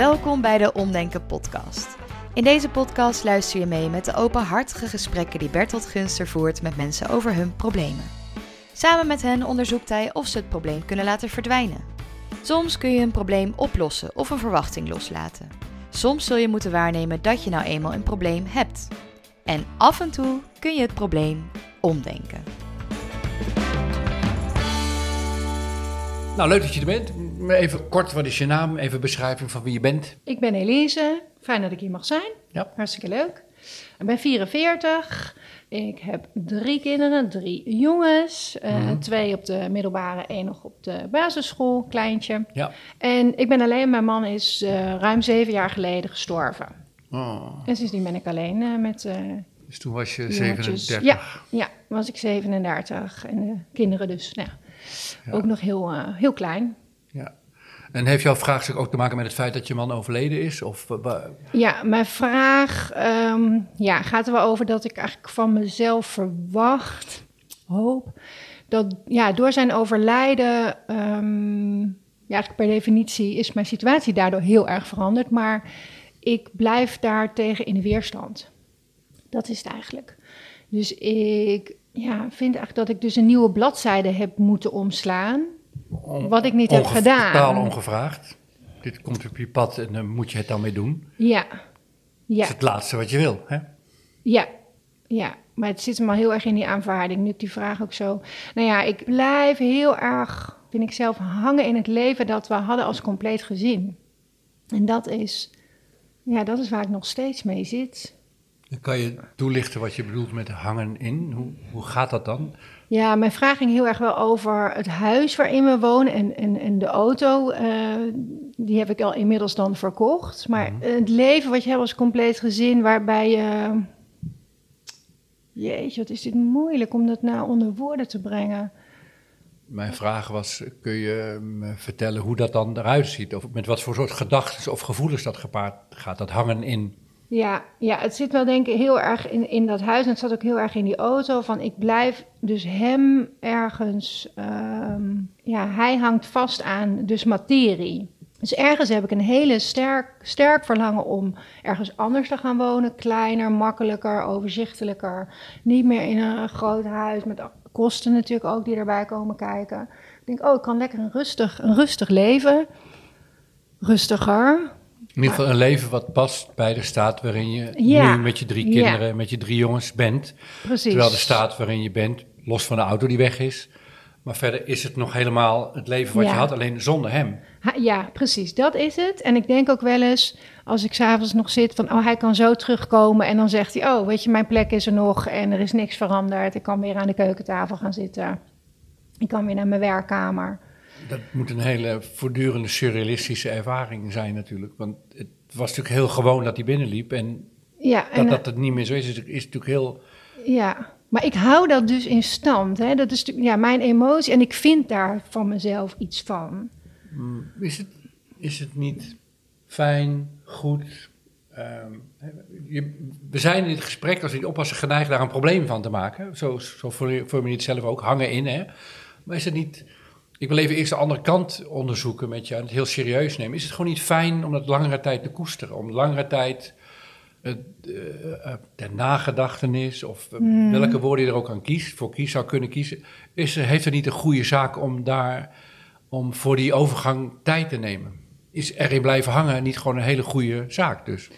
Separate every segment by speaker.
Speaker 1: Welkom bij de Omdenken podcast. In deze podcast luister je mee met de openhartige gesprekken die Bertolt Gunster voert met mensen over hun problemen. Samen met hen onderzoekt hij of ze het probleem kunnen laten verdwijnen. Soms kun je een probleem oplossen of een verwachting loslaten. Soms zul je moeten waarnemen dat je nou eenmaal een probleem hebt. En af en toe kun je het probleem omdenken.
Speaker 2: Nou, leuk dat je er bent. Even kort, wat is je naam? Even een beschrijving van wie je bent.
Speaker 3: Ik ben Elise. Fijn dat ik hier mag zijn.
Speaker 2: Ja.
Speaker 3: Hartstikke leuk. Ik ben 44. Ik heb drie kinderen, drie jongens. eh,
Speaker 2: Mhm.
Speaker 3: Twee op de middelbare, één nog op de basisschool, kleintje.
Speaker 2: Ja.
Speaker 3: En ik ben alleen, mijn man is eh, ruim zeven jaar geleden gestorven.
Speaker 2: Oh,
Speaker 3: En sindsdien ben ik alleen eh, met
Speaker 2: dus toen was je
Speaker 3: jongetjes.
Speaker 2: 37.
Speaker 3: Ja, ja, was ik 37 en de kinderen dus nou, ja, ook nog heel, heel klein.
Speaker 2: En heeft jouw vraagstuk ook te maken met het feit dat je man overleden is? Of, eh,
Speaker 3: Ja, mijn vraag ehm, ja, gaat er wel over dat ik eigenlijk van mezelf verwacht, hoop, dat ja, door zijn overlijden, ehm, ja, per definitie is mijn situatie daardoor heel erg veranderd, maar ik blijf daar tegen in weerstand. Dat is het eigenlijk. Dus ik ja, vind eigenlijk dat ik dus een nieuwe bladzijde heb moeten omslaan,
Speaker 2: on-
Speaker 3: wat ik niet heb gedaan.
Speaker 2: Totaal ongevraagd. Dit komt op je pad en dan moet je het dan mee doen.
Speaker 3: Ja,
Speaker 2: Dat
Speaker 3: ja.
Speaker 2: is het laatste wat je wil. Hè?
Speaker 3: Ja, ja. Maar het zit me al heel erg in die aanvaarding. Nu ik die vraag ook zo. Nou ja, ik blijf heel erg, vind ik zelf, hangen in het leven dat we hadden als compleet gezin. En dat is, ja, dat is waar ik nog steeds mee zit.
Speaker 2: Dan kan je toelichten wat je bedoelt met hangen in. Hoe, hoe gaat dat dan?
Speaker 3: Ja, mijn vraag ging heel erg wel over het huis waarin we wonen en, en, en de auto. eh, die heb ik al inmiddels dan verkocht. Maar
Speaker 2: Mhm.
Speaker 3: het leven wat je hebt als compleet gezin, waarbij je. Jeetje, wat is dit moeilijk om dat nou onder woorden te brengen.
Speaker 2: Mijn vraag was, kun je me vertellen hoe dat dan eruit ziet? Of met wat voor soort gedachten of gevoelens dat gepaard gaat? Dat hangen in.
Speaker 3: Ja, ja, het zit wel denk ik heel erg in, in dat huis. En het zat ook heel erg in die auto. Van ik blijf dus hem ergens... ehm, ja, hij hangt vast aan dus materie. Dus ergens heb ik een hele sterk, sterk verlangen om ergens anders te gaan wonen. Kleiner, makkelijker, overzichtelijker. Niet meer in een groot huis met kosten natuurlijk ook die erbij komen kijken. Ik denk, oh, ik kan lekker een rustig, een rustig leven. Rustiger,
Speaker 2: In ieder geval een leven wat past bij de staat waarin je
Speaker 3: Ja.
Speaker 2: nu met je drie kinderen, met je drie jongens bent.
Speaker 3: precies.
Speaker 2: Terwijl de staat waarin je bent, los van de auto die weg is. Maar verder is het nog helemaal het leven wat je had, alleen zonder hem.
Speaker 3: Ha- Ja, precies, dat is het. En ik denk ook wel eens, als ik s'avonds nog zit, van oh, hij kan zo terugkomen. En dan zegt hij, oh, weet je, mijn plek is er nog en er is niks veranderd. Ik kan weer aan de keukentafel gaan zitten. Ik kan weer naar mijn werkkamer.
Speaker 2: Dat moet een hele voortdurende surrealistische ervaring zijn natuurlijk. Want het was natuurlijk heel gewoon dat hij binnenliep. En
Speaker 3: Ja, en,
Speaker 2: dat dat het niet meer zo is, is, is natuurlijk heel...
Speaker 3: ja. maar ik hou dat dus in stand. Hè? Dat is natuurlijk, ja, mijn emotie en ik vind daar van mezelf iets van.
Speaker 2: mm, Is het, is het niet fijn, goed? ehm, je, we zijn in dit gesprek, als we niet oppassen, geneigd daar een probleem van te maken. Zo, zo formuleer je het zelf ook, hangen in. Hè? Maar is het niet... Ik wil even eerst de andere kant onderzoeken met je en het heel serieus nemen. Is het gewoon niet fijn om dat langere tijd te koesteren? Om langere tijd eh, eh, ter nagedachtenis of eh,
Speaker 3: Hmm.
Speaker 2: welke woorden je er ook aan kiest, voor kies zou kunnen kiezen. Is, heeft het niet een goede zaak om daar, om voor die overgang tijd te nemen? Is erin blijven hangen niet gewoon een hele goede zaak dus?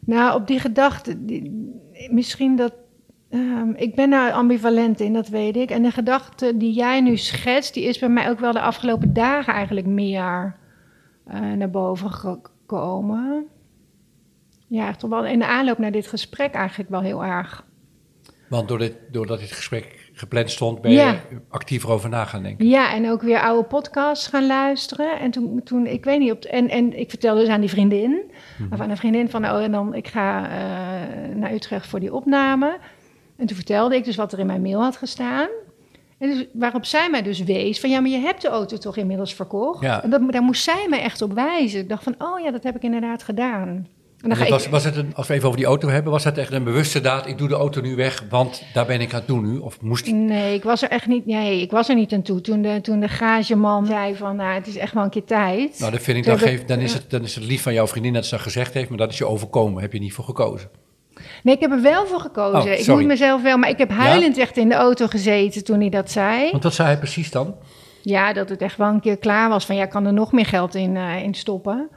Speaker 3: Nou, op die gedachte, die- misschien dat. Ehm, ik ben daar ambivalent in, dat weet ik. En de gedachte die jij nu schetst, die is bij mij ook wel de afgelopen dagen eigenlijk meer eh, naar boven gekomen. Ja, toch wel in de aanloop naar dit gesprek eigenlijk wel heel erg.
Speaker 2: Want door dit, doordat dit gesprek gepland stond, ben je
Speaker 3: Ja.
Speaker 2: actiever over na gaan denken.
Speaker 3: Ja, en ook weer oude podcasts gaan luisteren. En toen, toen ik weet niet, op en, en ik vertelde dus aan die vriendin, of aan een vriendin van, oh, en dan ik ga eh, naar Utrecht voor die opname. En toen vertelde ik dus wat er in mijn mail had gestaan. En dus, waarop zij mij dus wees van, ja, maar je hebt de auto toch inmiddels verkocht?
Speaker 2: Ja.
Speaker 3: En dat, daar moest zij mij echt op wijzen. Ik dacht van, oh ja, dat heb ik inderdaad gedaan. En dan ga ik,
Speaker 2: was, was het een, als we even over die auto hebben, was dat echt een bewuste daad? Ik doe de auto nu weg, want daar ben ik aan doen nu? Of moest
Speaker 3: Nee, ik was er echt niet, nee, ik was er niet aan toe. Toen de, toen de garageman zei van, nou, het is echt wel een keer tijd.
Speaker 2: Nou, dat vind ik, dan,
Speaker 3: ik-
Speaker 2: geef, dan, is het, dan is het lief van jouw vriendin dat ze dat gezegd heeft, maar dat is je overkomen. Heb je niet voor gekozen.
Speaker 3: Nee, ik heb er wel voor gekozen.
Speaker 2: Oh,
Speaker 3: ik moet mezelf wel, maar ik heb huilend echt in de auto gezeten toen hij dat zei.
Speaker 2: Want wat zei hij precies dan?
Speaker 3: Ja, dat het echt wel een keer klaar was. Van ja, kan er nog meer geld in, eh, in stoppen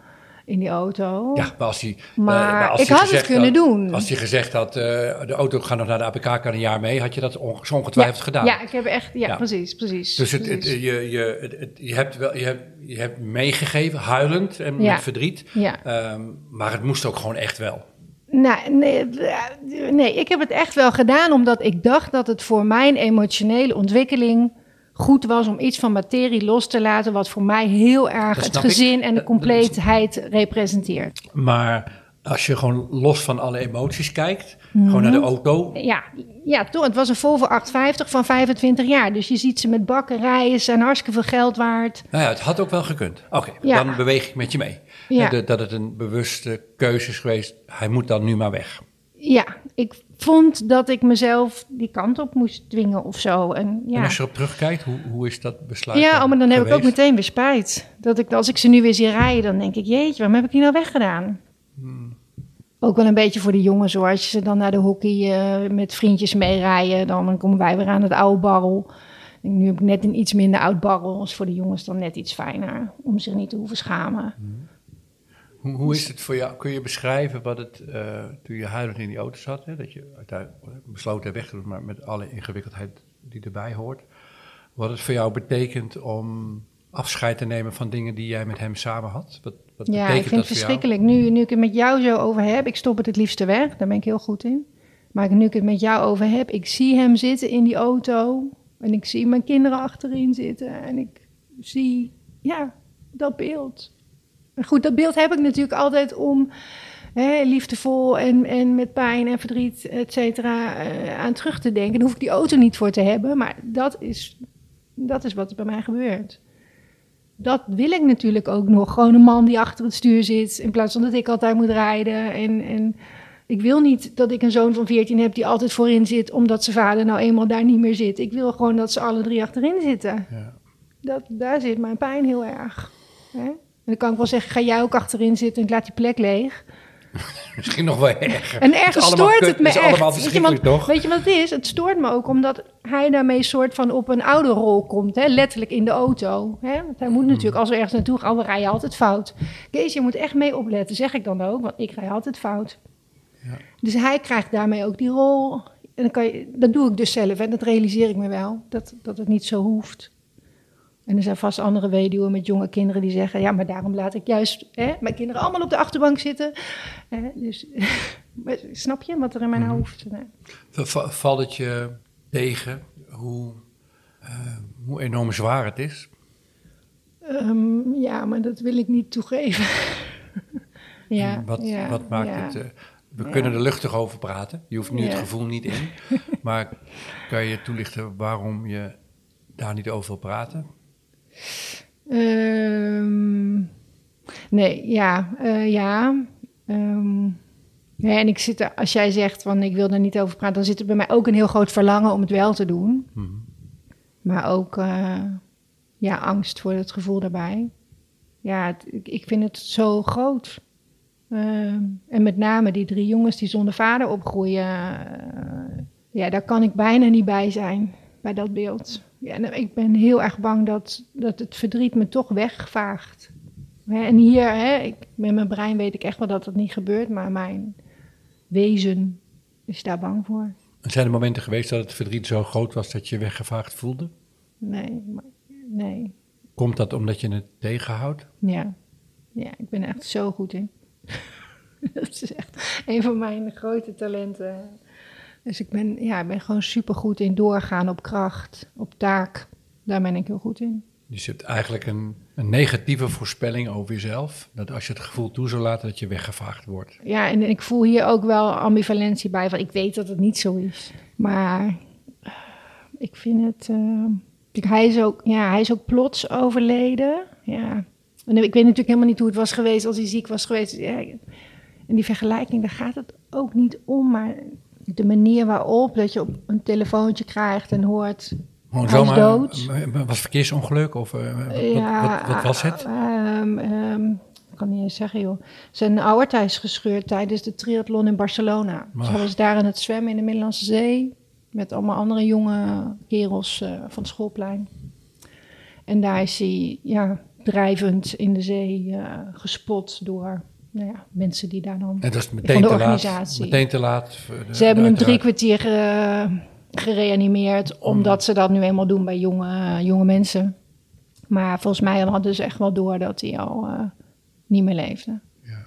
Speaker 3: in die auto.
Speaker 2: Ja, maar als hij. eh,
Speaker 3: Maar
Speaker 2: als
Speaker 3: ik
Speaker 2: hij
Speaker 3: had het
Speaker 2: gezegd
Speaker 3: kunnen
Speaker 2: had-
Speaker 3: doen.
Speaker 2: Als hij gezegd had, eh, de auto gaat nog naar de APK, kan een jaar mee, had je dat zo ongetwijfeld gedaan.
Speaker 3: Ja, ik heb echt, ja,
Speaker 2: Ja.
Speaker 3: precies, precies.
Speaker 2: Dus het, je, je, het, je, hebt wel, je, hebt, je hebt meegegeven, huilend en
Speaker 3: Ja.
Speaker 2: met verdriet.
Speaker 3: ja.
Speaker 2: Ehm, maar het moest ook gewoon echt wel.
Speaker 3: Nou, nee, eh, nee, ik heb het echt wel gedaan omdat ik dacht dat het voor mijn emotionele ontwikkeling goed was om iets van materie los te laten, wat voor mij heel erg het
Speaker 2: ik.
Speaker 3: gezin en de
Speaker 2: Dat-
Speaker 3: compleetheid representeert.
Speaker 2: Maar als je gewoon los van alle emoties kijkt, gewoon naar de auto.
Speaker 3: Ja, ja, toch. Het was een Volvo 850 van 25 jaar. Dus je ziet ze met bakkerijen, ze zijn hartstikke veel geld waard.
Speaker 2: Nou ja, het had ook wel gekund. Oké,
Speaker 3: Ja.
Speaker 2: dan beweeg ik met je mee.
Speaker 3: Ja.
Speaker 2: De- dat het een bewuste keuze is geweest. Hij moet dan nu maar weg.
Speaker 3: Ja, ik vond dat ik mezelf die kant op moest dwingen of zo. En
Speaker 2: En
Speaker 3: ja,
Speaker 2: als je erop terugkijkt, hoe, hoe is dat besluit?
Speaker 3: ja oh, maar dan heb ik ook meteen weer spijt. Dat ik, als ik ze nu weer zie rijden, dan denk ik, jeetje, waarom heb ik die nou weggedaan?
Speaker 2: Hmm.
Speaker 3: Ook wel een beetje voor de jongens hoor. Als je ze dan naar de hockey eh, met vriendjes meerijden, dan komen wij weer aan het oude barrel. En nu heb ik net een iets minder oud barrel. is voor de jongens dan net iets fijner. Om zich niet te hoeven schamen.
Speaker 2: Hoe, hoe is het voor jou? Kun je beschrijven wat het, eh, toen je huilend in die auto zat, hè, dat je uiteindelijk besloten hebt weg te doen, maar met alle ingewikkeldheid die erbij hoort, wat het voor jou betekent om afscheid te nemen van dingen die jij met hem samen had? Wat, wat
Speaker 3: Ja,
Speaker 2: betekent
Speaker 3: ik vind het verschrikkelijk. Nu, nu ik het met jou zo over heb, ik stop het het liefste weg. Daar ben ik heel goed in. Maar nu ik het met jou over heb, ik zie hem zitten in die auto. En ik zie mijn kinderen achterin zitten. En ik zie, ja, dat beeld. Goed, dat beeld heb ik natuurlijk altijd om hè, liefdevol en, en met pijn en verdriet, et cetera, eh, aan terug te denken. Daar hoef ik die auto niet voor te hebben. Maar dat is, dat is wat er bij mij gebeurt dat wil ik natuurlijk ook nog. Gewoon een man die achter het stuur zit, in plaats van dat ik altijd moet rijden. En, en ik wil niet dat ik een zoon van 14 heb die altijd voorin zit, omdat zijn vader nou eenmaal daar niet meer zit. Ik wil gewoon dat ze alle drie achterin zitten.
Speaker 2: Ja.
Speaker 3: Dat, daar zit mijn pijn heel erg. Hè? En dan kan ik wel zeggen, ga jij ook achterin zitten en ik laat die plek leeg.
Speaker 2: Misschien nog wel erger.
Speaker 3: En
Speaker 2: Het
Speaker 3: ergens
Speaker 2: allemaal
Speaker 3: stoort het me
Speaker 2: Het
Speaker 3: echt.
Speaker 2: allemaal
Speaker 3: Weet je, want-
Speaker 2: toch?
Speaker 3: Weet je wat het is? Het stoort me ook omdat hij daarmee soort van op een oude rol komt. Hè? Letterlijk in de auto. Hè? Want hij moet
Speaker 2: Hmm.
Speaker 3: natuurlijk, als we ergens naartoe gaan, we rijden altijd fout. Kees, je moet echt mee opletten, zeg ik dan ook. Want ik rij altijd fout.
Speaker 2: Ja.
Speaker 3: Dus hij krijgt daarmee ook die rol. En dan kan je, dat doe ik dus zelf. En dat realiseer ik me wel. Dat, dat het niet zo hoeft. En er zijn vast andere weduwen met jonge kinderen die zeggen... ja, maar daarom laat ik juist hè, mijn kinderen allemaal op de achterbank zitten. Dus snap je wat er in mijn
Speaker 2: Mhm.
Speaker 3: hoofd... Nee.
Speaker 2: V- v- Valt het je tegen hoe, eh, hoe enorm zwaar het is?
Speaker 3: Ehm, ja, maar dat wil ik niet toegeven. ja,
Speaker 2: wat,
Speaker 3: ja,
Speaker 2: wat maakt
Speaker 3: ja.
Speaker 2: het... eh, we
Speaker 3: Ja.
Speaker 2: kunnen er luchtig over praten. Je hoeft nu het gevoel niet in. maar kan je toelichten waarom je daar niet over wil praten?
Speaker 3: Ehm, nee, ja, eh, ja. Ehm, nee, en ik zit er, als jij zegt van ik wil er niet over praten, dan zit er bij mij ook een heel groot verlangen om het wel te doen.
Speaker 2: Mhm.
Speaker 3: Maar ook eh, ja, angst voor het gevoel daarbij. Ja, het- ik, ik vind het zo groot. Ehm, en met name die drie jongens die zonder vader opgroeien. eh, ja, daar kan ik bijna niet bij zijn, bij dat beeld. Ja, en ik ben heel erg bang dat, dat het verdriet me toch wegvaagt. Hè, En hier, hè, ik, met mijn brein weet ik echt wel dat dat niet gebeurt, maar mijn wezen is daar bang voor.
Speaker 2: Zijn er momenten geweest dat het verdriet zo groot was dat je je weggevaagd voelde?
Speaker 3: Nee, maar, nee.
Speaker 2: Komt dat omdat je het tegenhoudt?
Speaker 3: Ja. ja, ik ben er echt zo goed in. dat is echt een van mijn grote talenten. Dus ik ben, ja, ik ben gewoon super goed in doorgaan op kracht, op taak. Daar ben ik heel goed in.
Speaker 2: Dus je hebt eigenlijk een, een negatieve voorspelling over jezelf. Dat als je het gevoel toe zou laten dat je weggevaagd wordt.
Speaker 3: Ja, en ik voel hier ook wel ambivalentie bij. Van ik weet dat het niet zo is. Maar eh, ik vind het. eh, hij, is ook, ja, hij is ook plots overleden. Ja. En ik weet natuurlijk helemaal niet hoe het was geweest als hij ziek was geweest. Ja, En die vergelijking, daar gaat het ook niet om, maar de manier waarop dat je op een telefoontje krijgt en hoort.
Speaker 2: Gewoon zomaar,
Speaker 3: dood.
Speaker 2: eh, Was verkeersongeluk of eh, wat,
Speaker 3: ja,
Speaker 2: wat, wat was het?
Speaker 3: ehm, ehm, ik kan niet eens zeggen, joh. Zijn aorta is gescheurd tijdens de triathlon in Barcelona.
Speaker 2: Maar-
Speaker 3: Ze was daar aan het zwemmen in de Middellandse Zee. Met allemaal andere jonge kerels eh, van het schoolplein. En daar is hij ja, drijvend in de zee gespot door nou ja, mensen die daar dan...
Speaker 2: En dat is
Speaker 3: van
Speaker 2: meteen
Speaker 3: de
Speaker 2: te laat. Meteen te laat. voor de-
Speaker 3: Ze hebben hem drie kwartier eh, gereanimeerd, omdat ze dat nu eenmaal doen bij jonge, jonge mensen. Maar volgens mij hadden ze echt wel door dat hij al eh, niet meer leefde.
Speaker 2: Ja.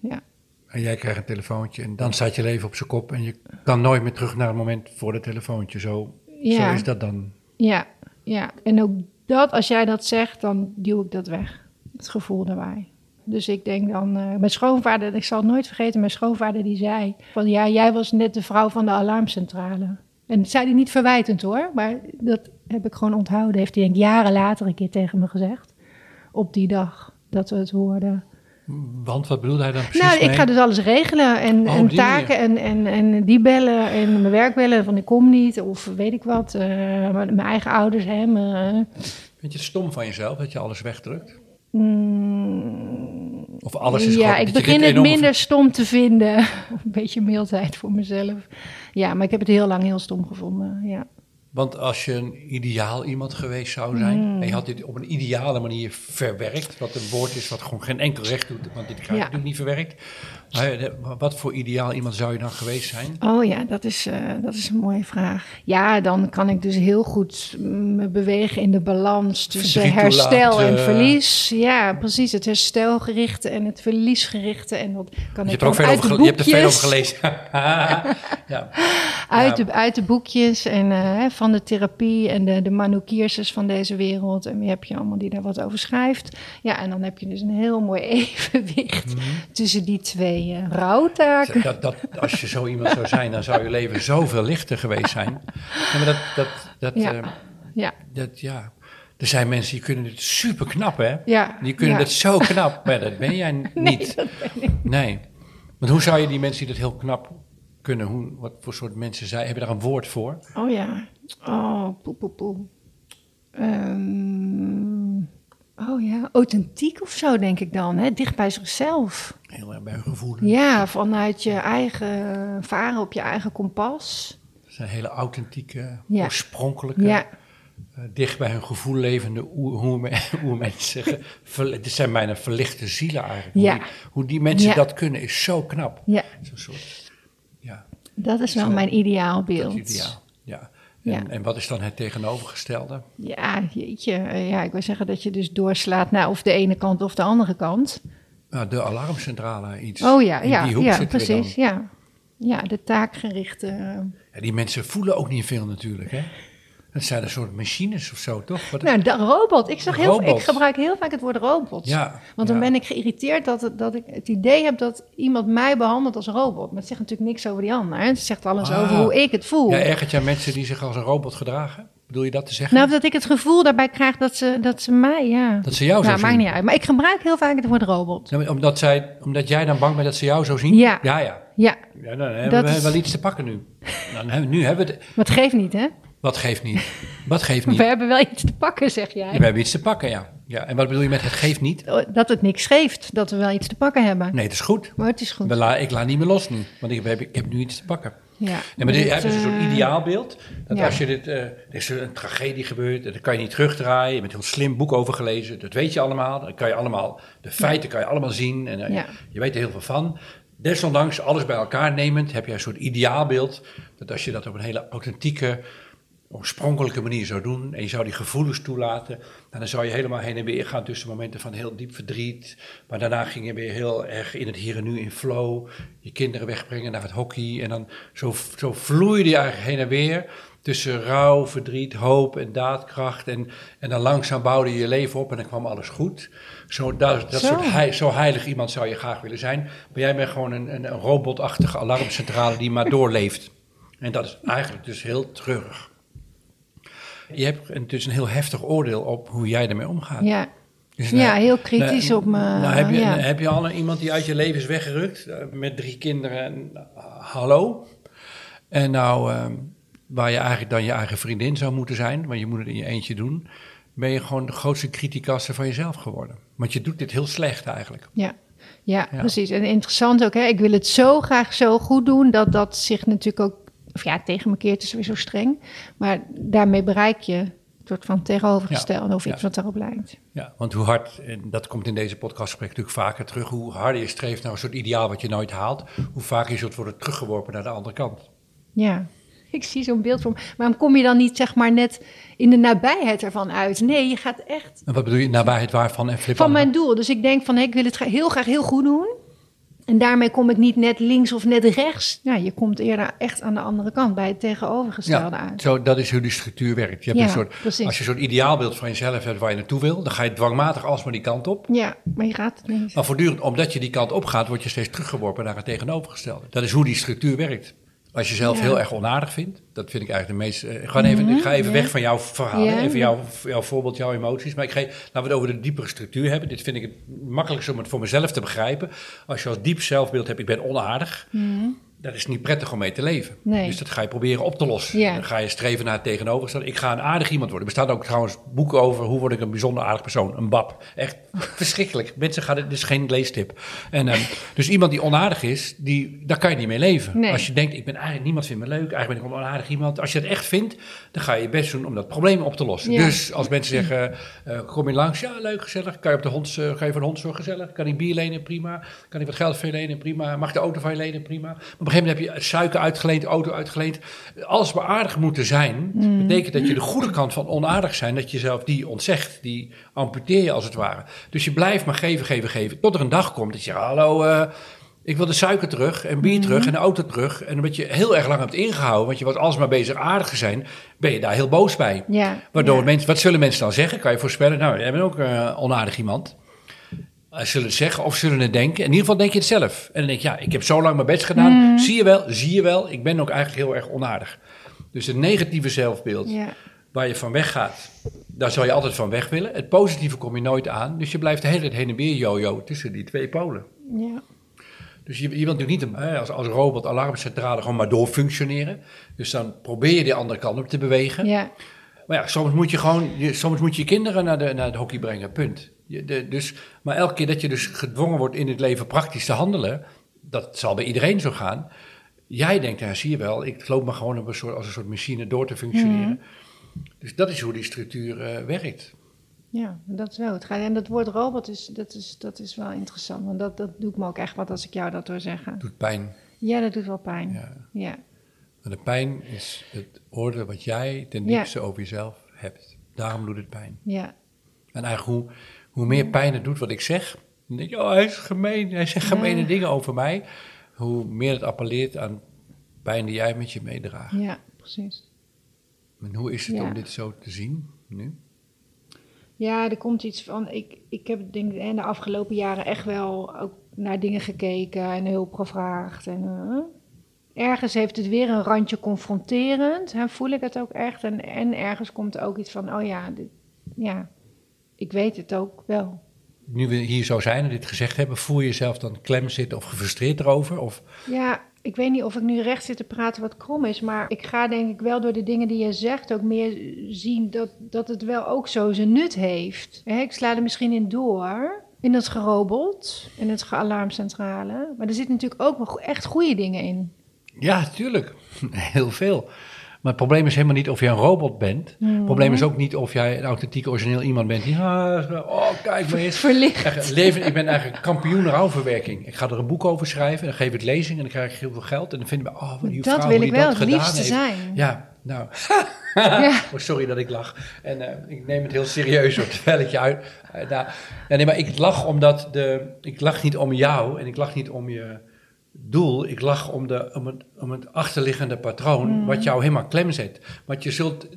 Speaker 3: Ja.
Speaker 2: En jij krijgt een telefoontje en dan staat je leven op zijn kop. En je kan nooit meer terug naar het moment voor het telefoontje. Zo,
Speaker 3: Ja.
Speaker 2: zo is dat dan.
Speaker 3: Ja, ja. En ook dat, als jij dat zegt, dan duw ik dat weg. Het gevoel daarbij. Dus ik denk dan, eh, mijn schoonvader, ik zal het nooit vergeten, mijn schoonvader die zei van ja, jij was net de vrouw van de alarmcentrale. En dat zei hij niet verwijtend hoor, maar dat heb ik gewoon onthouden. Heeft hij denk ik jaren later een keer tegen me gezegd. Op die dag dat we het hoorden.
Speaker 2: Want wat bedoelde hij dan precies
Speaker 3: Nou, ik ga dus alles regelen en,
Speaker 2: Oh,
Speaker 3: en taken en, en, en die bellen en mijn werk bellen van ik kom niet of weet ik wat. eh, mijn eigen ouders, hem. eh,
Speaker 2: Vind je het stom van jezelf dat je alles wegdrukt?
Speaker 3: mm,
Speaker 2: Of alles is
Speaker 3: ja,
Speaker 2: gewoon...
Speaker 3: ik begin het minder stom te vinden. een beetje mildheid voor mezelf. Ja, maar ik heb het heel lang heel stom gevonden. Ja.
Speaker 2: Want als je een ideaal iemand geweest zou zijn...
Speaker 3: Mm.
Speaker 2: en je had dit op een ideale manier verwerkt... wat een woord is wat gewoon geen enkel recht doet... want dit krijg je
Speaker 3: Ja.
Speaker 2: natuurlijk niet verwerkt. Eh, wat voor ideaal iemand zou je dan geweest zijn?
Speaker 3: Oh ja, dat is, eh, dat is een mooie vraag. Ja, dan kan ik dus heel goed me bewegen in de balans tussen herstel en
Speaker 2: toelaten.
Speaker 3: verlies. Ja, precies. Het herstelgerichte en het verliesgerichte. En dat kan
Speaker 2: Je
Speaker 3: ik
Speaker 2: hebt ook veel
Speaker 3: uit
Speaker 2: over, je hebt er veel over gelezen. ja.
Speaker 3: Uit, de, uit de boekjes en eh, van de therapie en de, de Manu van deze wereld. En wie heb je allemaal die daar wat over schrijft. Ja, en dan heb je dus een heel mooi evenwicht
Speaker 2: Mhm.
Speaker 3: tussen die twee eh.
Speaker 2: Dat, dat, als je zo iemand zou zijn, dan zou je leven zoveel lichter geweest zijn. Ja, maar dat, dat, dat,
Speaker 3: Ja.
Speaker 2: eh,
Speaker 3: Ja,
Speaker 2: dat, ja. Er zijn mensen die kunnen het super knap, hè?
Speaker 3: ja.
Speaker 2: Die kunnen
Speaker 3: ja.
Speaker 2: het zo knap, maar dat ben jij niet. Nee. Want hoe zou je die mensen die dat heel knap kunnen, hoe, wat voor soort mensen zijn, heb je daar een woord voor?
Speaker 3: Oh ja. Oh, poe, poe, poe. Ehm, oh ja, authentiek of zo denk ik dan. Hè? Dicht bij zichzelf.
Speaker 2: Heel erg bij hun gevoel.
Speaker 3: Ja, vanuit je eigen varen op je eigen kompas.
Speaker 2: Dat zijn hele authentieke,
Speaker 3: Ja.
Speaker 2: oorspronkelijke,
Speaker 3: Ja,
Speaker 2: eh, dicht bij hun gevoel levende oermensen. Ge- ver- Dit zijn bijna verlichte zielen eigenlijk. Hoe, die, hoe die mensen dat kunnen is zo knap.
Speaker 3: ja,
Speaker 2: Zo'n soort, ja,
Speaker 3: dat is wel
Speaker 2: Zo,
Speaker 3: mijn ideaalbeeld.
Speaker 2: ideaal. Ja.
Speaker 3: Ja.
Speaker 2: En, en wat is dan het tegenovergestelde?
Speaker 3: Ja, jeetje. Eh, Ja, ik wil zeggen dat je dus doorslaat naar of de ene kant of de andere kant.
Speaker 2: Nou, de alarmcentrale, iets.
Speaker 3: Oh ja, ja,
Speaker 2: die hoek
Speaker 3: ja precies. Ja. ja, de taakgerichte. eh,
Speaker 2: Ja, die mensen voelen ook niet veel natuurlijk, hè? Het zijn een soort machines of zo, toch? Wat,
Speaker 3: Nou, de robot. Ik, zeg heel, ik gebruik heel vaak het woord robot.
Speaker 2: ja,
Speaker 3: Want dan
Speaker 2: ja.
Speaker 3: ben ik geïrriteerd dat, het- dat ik het idee heb dat iemand mij behandelt als een robot. Maar het zegt natuurlijk niks over die ander. hè. Het zegt alles
Speaker 2: Ah.
Speaker 3: over hoe ik het voel.
Speaker 2: Ja, ergert jij mensen die zich als een robot gedragen? Bedoel je dat te zeggen?
Speaker 3: nou, dat ik het gevoel daarbij krijg dat ze, dat ze mij, ja.
Speaker 2: dat ze jou zo
Speaker 3: nou, maakt
Speaker 2: zien?
Speaker 3: niet uit. Maar ik gebruik heel vaak het woord robot.
Speaker 2: Ja, maar omdat, zij, omdat jij dan bang bent dat ze jou zo zien?
Speaker 3: Ja.
Speaker 2: Ja, ja.
Speaker 3: Ja,
Speaker 2: Ja, dan hebben
Speaker 3: Dat
Speaker 2: we
Speaker 3: is-
Speaker 2: wel iets te pakken nu. Dan hebben, nu hebben we het...
Speaker 3: maar het geeft niet, hè?
Speaker 2: Wat geeft niet? Wat geeft niet?
Speaker 3: We hebben wel iets te pakken, zeg
Speaker 2: We
Speaker 3: jij.
Speaker 2: hebben iets te pakken, ja. ja. En wat bedoel je met het geeft niet?
Speaker 3: Dat het niks geeft, dat we wel iets te pakken hebben.
Speaker 2: Nee, het is goed.
Speaker 3: Maar het is goed.
Speaker 2: We la, ik laat niet meer los nu, want ik heb, ik heb nu iets te pakken.
Speaker 3: Ja,
Speaker 2: Ja, maar dit
Speaker 3: dit,
Speaker 2: ze zo'n
Speaker 3: eh,
Speaker 2: ideaalbeeld. Dat
Speaker 3: ja.
Speaker 2: als je dit, eh, er is een tragedie gebeurd, dat kan je niet terugdraaien. Je bent een heel slim boek over gelezen, dat weet je allemaal. Dan kan je allemaal, de feiten kan je allemaal zien en eh,
Speaker 3: Ja.
Speaker 2: je weet er heel veel van. Desondanks, alles bij elkaar nemend, heb je een soort ideaalbeeld. Dat als je dat op een hele authentieke, oorspronkelijke manier zou doen. en je zou die gevoelens toelaten. dan zou je helemaal heen en weer gaan tussen momenten van heel diep verdriet. maar daarna ging je weer heel erg in het hier en nu in flow. je kinderen wegbrengen naar het hockey. en dan zo, zo vloeide je eigenlijk heen en weer. tussen rouw, verdriet, hoop en daadkracht. En, en dan langzaam bouwde je je leven op en dan kwam alles goed. Zo, dat, dat
Speaker 3: Zo.
Speaker 2: soort hei- zo heilig iemand zou je graag willen zijn. Maar jij bent gewoon een, een, een robotachtige alarmcentrale die maar doorleeft. En dat is eigenlijk dus heel treurig. Je hebt dus een heel heftig oordeel op hoe jij ermee omgaat.
Speaker 3: Ja,
Speaker 2: Dus
Speaker 3: ja,
Speaker 2: nou-
Speaker 3: heel kritisch
Speaker 2: nou,
Speaker 3: op me.
Speaker 2: Nou, heb, je,
Speaker 3: ja.
Speaker 2: heb je al iemand die uit je leven is weggerukt eh, met drie kinderen? En, eh, hallo? En nou, eh, waar je eigenlijk dan je eigen vriendin zou moeten zijn, want je moet het in je eentje doen, ben je gewoon de grootste criticasse van jezelf geworden. Want je doet dit heel slecht eigenlijk.
Speaker 3: Ja. Ja,
Speaker 2: Ja.
Speaker 3: precies. En interessant ook, hè? ik wil het zo graag zo goed doen dat dat zich natuurlijk ook, of ja, tegen me keert is weer zo streng, maar daarmee bereik je een soort van tegenovergestelde of
Speaker 2: Ja.
Speaker 3: iets wat daarop lijkt.
Speaker 2: Ja, want hoe hard, en dat komt in deze podcastgesprek natuurlijk vaker terug, hoe harder je streeft naar een soort ideaal wat je nooit haalt, hoe vaker je zult worden teruggeworpen naar de andere kant.
Speaker 3: Ja. Ik zie zo'n beeld me. Waarom kom je dan niet zeg maar net in de nabijheid ervan uit? Nee, je gaat echt
Speaker 2: En wat bedoel je, nabijheid waarvan en flip
Speaker 3: van mijn doel. Dus ik denk van, hé, ik wil het heel graag heel goed doen. En daarmee kom ik niet net links of net rechts. Ja, je komt eerder echt aan de andere kant, bij het tegenovergestelde
Speaker 2: Ja,
Speaker 3: uit.
Speaker 2: zo, dat is hoe die structuur werkt. Je hebt
Speaker 3: Ja,
Speaker 2: een soort,
Speaker 3: precies.
Speaker 2: als je een soort ideaalbeeld van jezelf hebt waar je naartoe wil, dan ga je dwangmatig alsmaar die kant op.
Speaker 3: Ja, maar je gaat het niet.
Speaker 2: Maar voortdurend, omdat je die kant op gaat, word je steeds teruggeworpen naar het tegenovergestelde. Dat is hoe die structuur werkt. Als je zelf
Speaker 3: Ja.
Speaker 2: heel erg onaardig vindt, dat vind ik eigenlijk de meest... eh, ga even, ik ga even
Speaker 3: Mhm, ja.
Speaker 2: weg van jouw verhaal,
Speaker 3: Ja.
Speaker 2: even jouw, jouw voorbeeld, jouw emoties. Maar ik ga, laten we het over de diepere structuur hebben. Dit vind ik het makkelijkst om het voor mezelf te begrijpen. Als je als diep zelfbeeld hebt, ik ben onaardig, dat is niet prettig om mee te leven.
Speaker 3: Nee.
Speaker 2: Dus dat ga je proberen op te lossen.
Speaker 3: Ja.
Speaker 2: Dan ga je streven naar het tegenovergestelde. Ik ga een aardig iemand worden. Er bestaan ook trouwens boeken over hoe word ik een bijzonder aardig persoon. Een bab. Echt verschrikkelijk. Mensen gaan, dit is geen leestip. En, ehm, dus iemand die onaardig is, die, daar kan je niet mee leven.
Speaker 3: Nee.
Speaker 2: Als je denkt, ik ben eigenlijk, niemand vindt me leuk. Eigenlijk ben ik een onaardig iemand. Als je het echt vindt, dan ga je je best doen om dat probleem op te lossen.
Speaker 3: Ja.
Speaker 2: Dus als mensen zeggen, eh, kom je langs? Ja, leuk, gezellig. Kan je, op de hond, eh, ga je voor de hond zorgen? Gezellig. Kan ik bier lenen? Prima. Kan ik wat geld van je lenen? Prima. Mag ik de auto van je lenen? Prima. Maar gegeven moment heb je suiker uitgeleend, auto uitgeleend. Alles maar aardig moeten zijn, betekent dat je de goede kant van onaardig zijn, dat je zelf die ontzegt, die amputeer je als het ware. Dus je blijft maar geven, geven, geven. Tot er een dag komt dat je, hallo, eh, ik wil de suiker terug en bier terug en de auto terug. En omdat je heel erg lang hebt ingehouden, want je was alsmaar bezig aardig te zijn, ben je daar heel boos bij.
Speaker 3: Ja,
Speaker 2: Waardoor
Speaker 3: ja.
Speaker 2: mensen, wat zullen mensen dan zeggen? Kan je voorspellen? Nou, jij bent ook eh, onaardig iemand. Zullen het zeggen of zullen het denken? In ieder geval denk je het zelf. En dan denk je, ja, ik heb zo lang mijn best gedaan.
Speaker 3: Mm.
Speaker 2: Zie je wel, zie je wel, ik ben ook eigenlijk heel erg onaardig. Dus het negatieve zelfbeeld waar je van weggaat, daar zal je altijd van weg willen. Het positieve kom je nooit aan. Dus je blijft de hele tijd heen en weer jojo tussen die twee polen.
Speaker 3: Ja.
Speaker 2: Dus je, je wilt natuurlijk niet hè, als, als robot alarmcentrale gewoon maar doorfunctioneren. Dus dan probeer je die andere kant op te bewegen.
Speaker 3: Ja.
Speaker 2: Maar ja, soms moet je gewoon, soms moet je je kinderen naar de, naar het hockey brengen, punt. Je, de, dus, maar elke keer dat je dus gedwongen wordt in het leven praktisch te handelen, dat zal bij iedereen zo gaan. Jij denkt, ja, zie je wel, ik loop maar gewoon op een soort, als een soort machine door te functioneren. Dus dat is hoe die structuur eh, werkt.
Speaker 3: Ja, dat is wel het gaat. En dat woord robot is, dat is, dat is wel interessant. Want dat, dat doet me ook echt wat als ik jou dat hoor zeggen.
Speaker 2: Doet pijn.
Speaker 3: Ja, dat doet wel pijn.
Speaker 2: Ja.
Speaker 3: Ja.
Speaker 2: Maar de pijn is het oordeel wat jij ten
Speaker 3: Ja.
Speaker 2: diepste over jezelf hebt. Daarom doet het pijn.
Speaker 3: Ja.
Speaker 2: En eigenlijk hoe, hoe meer pijn het doet wat ik zeg, dan denk je, oh, hij is gemeen, hij zegt
Speaker 3: Ja.
Speaker 2: gemene dingen over mij. Hoe meer het appelleert aan pijn die jij met je meedraagt.
Speaker 3: ja, precies.
Speaker 2: En hoe is het
Speaker 3: Ja.
Speaker 2: om dit zo te zien nu?
Speaker 3: Ja, er komt iets van. Ik, ik heb denk ik de afgelopen jaren echt wel ook naar dingen gekeken en hulp gevraagd. En, eh, ergens heeft het weer een randje confronterend. Hè, voel ik het ook echt. En, en ergens komt er ook iets van: oh ja, dit, ja, ik weet het ook wel.
Speaker 2: Nu we hier zo zijn en dit gezegd hebben, voel je jezelf dan klem zitten of gefrustreerd erover? Of,
Speaker 3: Ja, ik weet niet of ik nu recht zit te praten wat krom is, maar ik ga denk ik wel door de dingen die je zegt ook meer zien dat, dat het wel ook zo zijn nut heeft. Ik sla er misschien in door, in dat gerobot, in het gealarmcentrale, maar er zitten natuurlijk ook wel echt goede dingen in.
Speaker 2: ja, tuurlijk. Heel veel. Maar het probleem is helemaal niet of jij een robot bent. Het probleem is ook niet of jij een authentiek origineel iemand bent die, ah, oh kijk maar eens.
Speaker 3: Verlicht.
Speaker 2: Leven, ik ben eigenlijk kampioen rouwverwerking. Ik ga er een boek over schrijven, en dan geef ik lezing en dan krijg ik heel veel geld. En dan vinden we, oh, wat die
Speaker 3: Dat
Speaker 2: vrouw,
Speaker 3: wil ik
Speaker 2: die
Speaker 3: wel het liefste
Speaker 2: heeft.
Speaker 3: zijn.
Speaker 2: Ja, nou,
Speaker 3: Ja.
Speaker 2: oh, sorry dat ik lach. En eh, ik neem het heel serieus hoor, terwijl ik je uit... eh, nou, nee, maar ik lach omdat de... Ik lach niet om jou en ik lach niet om je doel. Ik lach om, de, om, het, om het achterliggende patroon
Speaker 3: Mm.
Speaker 2: wat jou helemaal klem zet. Want je zult...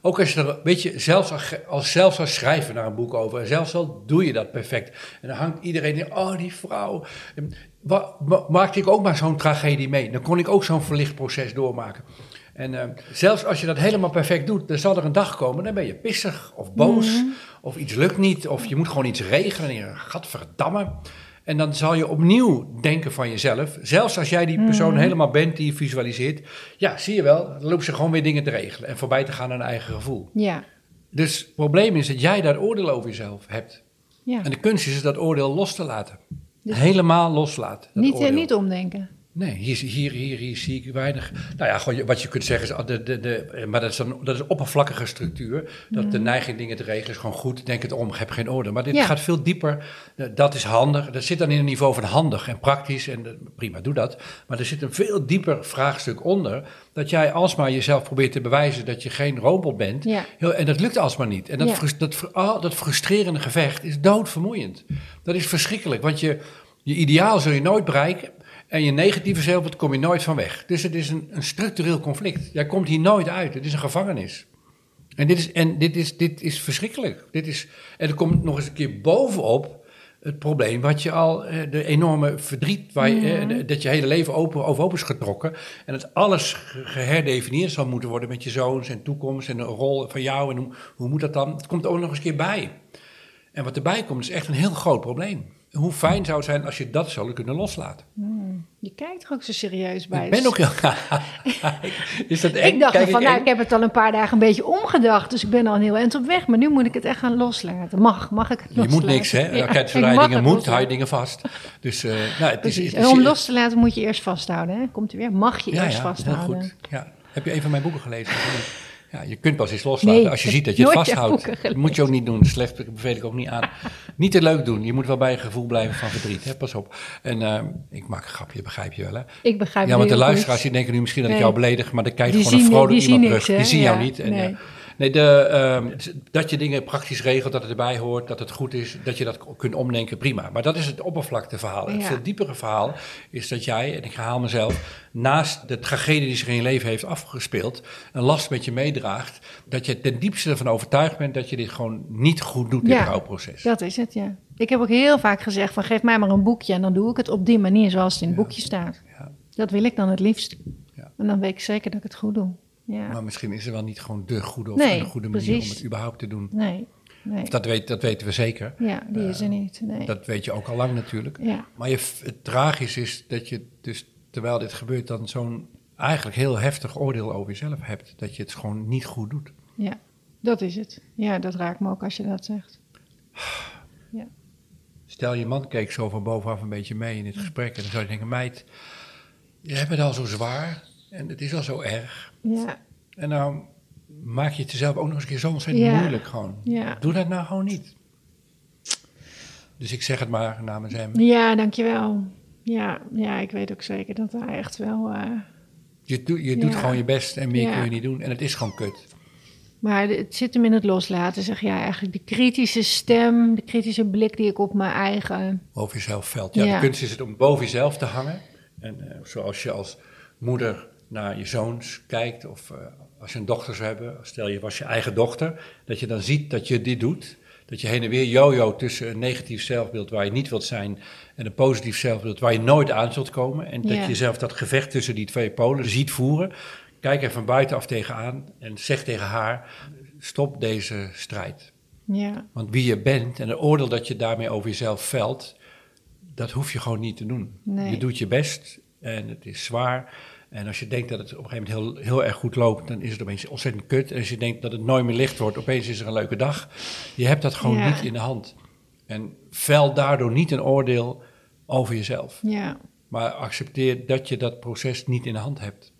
Speaker 2: Ook als je er... Weet je, zelfs als, als, zelfs als schrijven naar een boek over... En zelfs al doe je dat perfect. En dan hangt iedereen in... Oh, die vrouw... En wa- ma- maakte ik ook maar zo'n tragedie mee. Dan kon ik ook zo'n verlicht proces doormaken. En eh, zelfs als je dat helemaal perfect doet, dan zal er een dag komen, dan ben je pissig of boos,
Speaker 3: Mhm.
Speaker 2: of iets lukt niet, of je moet gewoon iets regelen en je gadverdamme. En dan zal je opnieuw denken van jezelf, zelfs als jij die persoon helemaal bent die je visualiseert, ja, zie je wel, dan lopen ze gewoon weer dingen te regelen en voorbij te gaan aan hun eigen gevoel.
Speaker 3: Ja,
Speaker 2: Dus het probleem is dat jij daar oordeel over jezelf hebt.
Speaker 3: ja.
Speaker 2: En de kunst is dat oordeel los te laten.
Speaker 3: Dus-
Speaker 2: Helemaal loslaten.
Speaker 3: Niet, eh,
Speaker 2: oordeel.
Speaker 3: niet omdenken.
Speaker 2: Nee, hier, hier, hier, hier zie ik weinig. Nou ja, gewoon, wat je kunt zeggen is, ah, de, de, de, maar dat is, een, dat is een oppervlakkige structuur. Dat de neiging dingen te regelen is gewoon goed. Denk het om, heb geen orde. Maar dit.
Speaker 3: Ja.
Speaker 2: gaat veel dieper. Eh, Dat is handig. Dat zit dan in een niveau van handig en praktisch. En eh, prima, doe dat. Maar er zit een veel dieper vraagstuk onder. Dat jij alsmaar jezelf probeert te bewijzen dat je geen robot bent.
Speaker 3: Ja.
Speaker 2: Heel, en dat lukt alsmaar niet. En dat,
Speaker 3: Ja.
Speaker 2: dat, ah, dat frustrerende gevecht is doodvermoeiend. Dat is verschrikkelijk, want je, je ideaal zul je nooit bereiken. En je negatieve zelfbeeld kom je nooit van weg. Dus het is een, een structureel conflict. Jij komt hier nooit uit. Het is een gevangenis. En dit is, en dit is, dit is verschrikkelijk. Dit is, en er komt nog eens een keer bovenop het probleem wat je al, eh, de enorme verdriet, waar je, eh, dat je hele leven open, overhoop is getrokken. En dat alles ge- geherdefinieerd zal moeten worden met je zoons en toekomst en de rol van jou. En hoe, hoe moet dat dan? Het komt ook nog eens een keer bij. En wat erbij komt is echt een heel groot probleem. Hoe fijn zou het zijn als je dat zou kunnen loslaten.
Speaker 3: Je kijkt er ook zo serieus bij.
Speaker 2: Ik ben ook heel... is dat eng?
Speaker 3: Ik dacht
Speaker 2: Kijk
Speaker 3: van,
Speaker 2: ik
Speaker 3: nou, ik heb het al een paar dagen een beetje omgedacht. Dus ik ben al een heel eind op weg. Maar nu moet ik het echt gaan loslaten. Mag, mag ik het
Speaker 2: Je
Speaker 3: loslaten?
Speaker 2: moet niks, hè?
Speaker 3: Ja,
Speaker 2: Kijk, zodra je dingen moet, hou je dingen vast. Dus, eh, nou, het is,
Speaker 3: En om los te laten moet je eerst vasthouden. Hè? Komt u weer? Mag je
Speaker 2: ja,
Speaker 3: eerst
Speaker 2: ja,
Speaker 3: vasthouden.
Speaker 2: heel goed. Ja. Heb je een van mijn boeken gelezen? Ja, je kunt pas eens loslaten
Speaker 3: Nee,
Speaker 2: als je ziet dat je het vasthoudt. Dat moet je ook niet doen. Slecht beveel ik ook niet aan. niet te leuk doen. Je moet wel bij je gevoel blijven van verdriet. Hè? Pas op. En eh, ik maak een grapje, begrijp je wel. Hè?
Speaker 3: Ik begrijp
Speaker 2: Ja, want de luisteraars die denken nu misschien dat ik jou beledig, maar dan kijkt gewoon een vrolijk iemand terug. Die zien jou niet. En,
Speaker 3: nee.
Speaker 2: Nee, de, ehm, dat je dingen praktisch regelt, dat het erbij hoort, dat het goed is, dat je dat kunt omdenken, prima. Maar dat is het oppervlakteverhaal. Het veel diepere verhaal is dat jij, en ik herhaal mezelf, naast de tragedie die zich in je leven heeft afgespeeld, een last met je meedraagt, dat je ten diepste ervan overtuigd bent dat je dit gewoon niet goed doet, dit
Speaker 3: Ja.
Speaker 2: rouwproces.
Speaker 3: Dat is het, ja. Ik heb ook heel vaak gezegd van geef mij maar een boekje en dan doe ik het op die manier zoals het in het boekje staat.
Speaker 2: Ja.
Speaker 3: Dat wil ik dan het liefst.
Speaker 2: Ja.
Speaker 3: En dan weet ik zeker dat ik het goed doe. Ja.
Speaker 2: Maar misschien is er wel niet gewoon de goede of
Speaker 3: Nee,
Speaker 2: een goede manier
Speaker 3: precies.
Speaker 2: om het überhaupt te doen.
Speaker 3: Nee, nee.
Speaker 2: Dat, weet, dat weten we zeker.
Speaker 3: Ja, die is er niet. Nee.
Speaker 2: Dat weet je ook al lang natuurlijk.
Speaker 3: Ja.
Speaker 2: Maar je, het tragisch is dat je dus, terwijl dit gebeurt, dan zo'n eigenlijk heel heftig oordeel over jezelf hebt. Dat je het gewoon niet goed doet.
Speaker 3: ja, dat is het. Ja, dat raakt me ook als je dat zegt.
Speaker 2: Stel, je man keek zo van bovenaf een beetje mee in dit gesprek. En dan zou je denken, meid, je hebt het al zo zwaar. En het is al zo erg.
Speaker 3: Ja,
Speaker 2: En nou maak je het jezelf ook nog eens een keer zo ontzettend
Speaker 3: Ja.
Speaker 2: moeilijk gewoon.
Speaker 3: ja.
Speaker 2: Doe dat nou gewoon niet. Dus ik zeg het maar namens hem.
Speaker 3: Ja, dankjewel. Ja, ja, ik weet ook zeker dat hij echt wel... eh,
Speaker 2: Je, doet je doet gewoon je best en meer kun je niet doen. En het is gewoon kut.
Speaker 3: Maar het zit hem in het loslaten, zeg jij eigenlijk. De kritische stem, de kritische blik die ik op mijn eigen...
Speaker 2: boven jezelf veld. Ja,
Speaker 3: Ja.
Speaker 2: de kunst is het om boven jezelf te hangen. En eh, zoals je als moeder naar je zoons kijkt, of eh, als je een dochter zou hebben, stel je was je eigen dochter, dat je dan ziet dat je dit doet. Dat je heen en weer jojo tussen een negatief zelfbeeld waar je niet wilt zijn en een positief zelfbeeld waar je nooit aan zult komen. En dat
Speaker 3: Ja.
Speaker 2: je jezelf dat gevecht tussen die twee polen ziet voeren. Kijk er van buitenaf tegenaan en zeg tegen haar, stop deze strijd.
Speaker 3: Ja,
Speaker 2: Want wie je bent en het oordeel dat je daarmee over jezelf velt, dat hoef je gewoon niet te doen.
Speaker 3: Nee.
Speaker 2: Je doet je best en het is zwaar. En als je denkt dat het op een gegeven moment heel, heel erg goed loopt, dan is het opeens ontzettend kut. En als je denkt dat het nooit meer licht wordt, opeens is er een leuke dag. Je hebt dat gewoon
Speaker 3: Ja.
Speaker 2: niet in de hand. En vel daardoor niet een oordeel over jezelf.
Speaker 3: ja.
Speaker 2: Maar accepteer dat je dat proces niet in de hand hebt.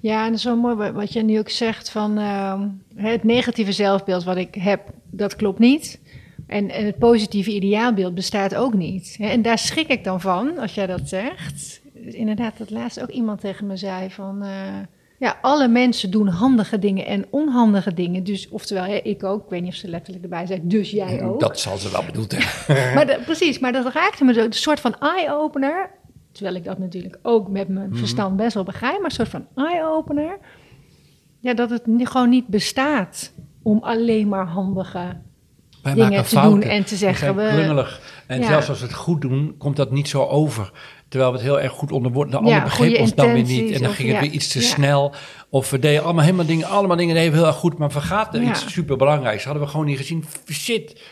Speaker 3: Ja, en dat is wel mooi wa- wat je nu ook zegt van ehm, het negatieve zelfbeeld wat ik heb, dat klopt niet. En, en het positieve ideaalbeeld bestaat ook niet. En daar schrik ik dan van, als jij dat zegt. Inderdaad, dat laatst ook iemand tegen me zei van... eh, ja, alle mensen doen handige dingen en onhandige dingen. Dus, oftewel, hè, ik ook. Ik weet niet of ze letterlijk erbij zei, dus jij ook.
Speaker 2: Dat zal ze wel bedoeld hebben.
Speaker 3: Maar precies, maar dat raakte me zo. Een soort van eye-opener. Terwijl ik dat natuurlijk ook met mijn verstand best wel begrijp. Maar een soort van eye-opener. Ja, dat het gewoon niet bestaat om alleen maar handige
Speaker 2: Wij
Speaker 3: dingen te
Speaker 2: fouten.
Speaker 3: doen en te
Speaker 2: We
Speaker 3: zeggen.
Speaker 2: zijn
Speaker 3: We,
Speaker 2: klungelig. En
Speaker 3: Ja.
Speaker 2: zelfs als we het goed doen, komt dat niet zo over. Terwijl we het heel erg goed onder woorden. De
Speaker 3: Ja,
Speaker 2: begreep ons dan weer niet. En dan
Speaker 3: of-
Speaker 2: ging het weer iets te snel. Of we deden allemaal helemaal dingen, allemaal dingen we heel erg goed. Maar vergaten iets superbelangrijks. Hadden we gewoon niet gezien. Shit.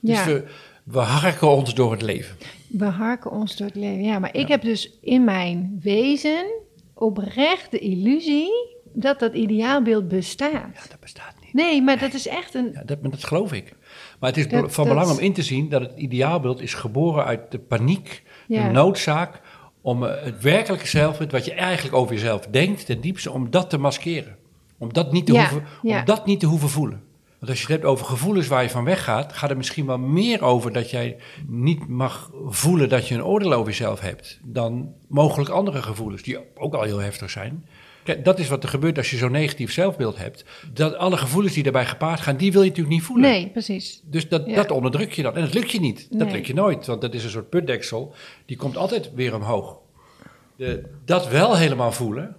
Speaker 2: Dus we, we harken ons door het leven.
Speaker 3: we harken ons door het leven. Ja, maar ik heb dus in mijn wezen oprecht de illusie dat dat ideaalbeeld bestaat.
Speaker 2: Ja, dat bestaat niet.
Speaker 3: Nee, maar dat is echt een.
Speaker 2: Ja, dat, dat geloof ik. Maar het is
Speaker 3: Dat-
Speaker 2: van
Speaker 3: dat-
Speaker 2: belang om in te zien dat het ideaalbeeld is geboren uit de paniek,
Speaker 3: Ja.
Speaker 2: de noodzaak om eh, het werkelijke zelfbeeld, wat je eigenlijk over jezelf denkt, ten diepste, om dat te maskeren. Om dat niet te,
Speaker 3: Ja,
Speaker 2: hoeven,
Speaker 3: ja.
Speaker 2: om dat niet te hoeven voelen. Want als je het hebt over gevoelens waar je van weggaat, gaat het misschien wel meer over dat jij niet mag voelen dat je een oordeel over jezelf hebt, dan mogelijk andere gevoelens, die ook al heel heftig zijn. Kijk, dat is wat er gebeurt als je zo'n negatief zelfbeeld hebt. Dat alle gevoelens die daarbij gepaard gaan, die wil je natuurlijk niet voelen.
Speaker 3: Nee, precies.
Speaker 2: Dus dat,
Speaker 3: Ja.
Speaker 2: dat onderdruk je dan. En dat lukt je niet. Dat
Speaker 3: Nee.
Speaker 2: lukt je nooit, want dat is een soort putdeksel. Die komt altijd weer omhoog. De, dat wel helemaal voelen.